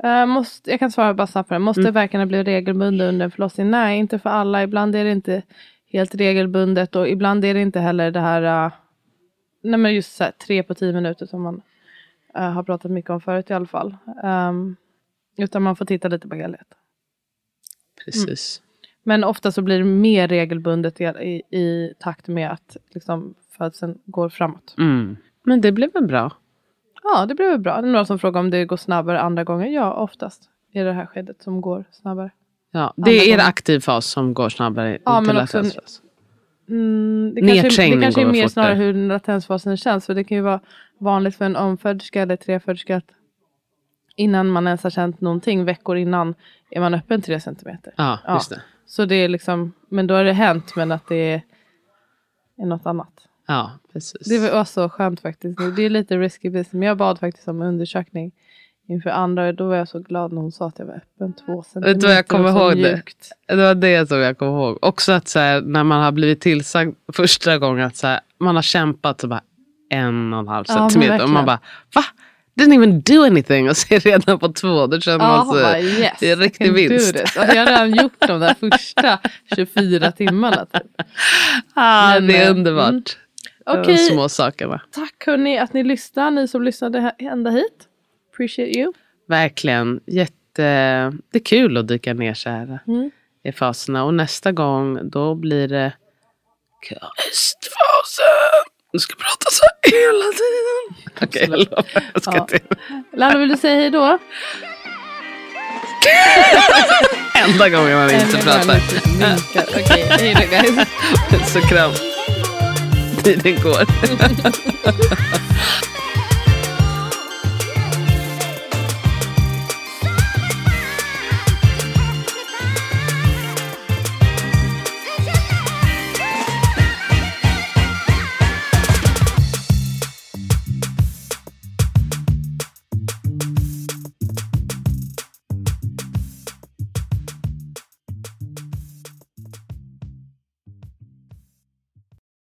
Eh, måste, jag kan svara bara snabbt på det. Måste Mm. verkarna bli regelbundna under en förlossning? Nej, inte för alla. Ibland är det inte helt regelbundet och ibland är det inte heller det här, uh, nej men just här, tre på tio minuter som man eh, har pratat mycket om förut i alla fall. Ehm, utan man får titta lite på helheten. Precis. Men ofta så blir det mer regelbundet i, i, i takt med att liksom, födseln går framåt. Mm. Men det blev väl bra? Ja, det blir väl bra. Det är några som frågar om det går snabbare andra gånger. Ja, oftast är det här skedet som går snabbare. Ja, Andra det är er gånger. aktiv fas som går snabbare. Ja, men också en- latensfas. Mm, det kanske, det kanske är mer fortare. snarare hur latensfasen känns. För det kan ju vara vanligt för en omföderska eller treföderska att innan man ens har känt någonting, veckor innan, är man öppen tre centimeter. Ja, Ja. just det. Så det är liksom, men då har det hänt, men att det är, är något annat. Ja, precis. Det var så skönt faktiskt. Det är lite risky business. Men jag bad faktiskt om undersökning inför andra. Då var jag så glad när hon sa att jag var öppen två centimeter. Vet du vad jag kommer ihåg det? mjukt. Det var det som jag kommer ihåg. Också att så här, när man har blivit tillsagd första gången att så här, man har kämpat så bara en och en halv Ja, centimeter. och man bara, va? Didn't even do anything. Och så redan på två. Då känner Ja, man sig, bara yes. en riktig vinst. Alltså, jag har redan gjort de där första [laughs] 24 timmarna. Typ. ah, Men, det är eh, underbart. mm. Okej, små sakerna. tack hörni att ni lyssnar. Ni som lyssnade ända hit. Appreciate you. Verkligen. Jätte, det är kul att dyka ner så här Mm. i faserna. Och nästa gång då blir det kastfasen. Du ska prata så hela tiden. [laughs] Okej, jag lovar. Jag ska Ja. till. Lalla vill du säga hej då? [laughs] Enda gången man inte pratar. Okej, hej då guys. [laughs] Så kram tiden går. [laughs]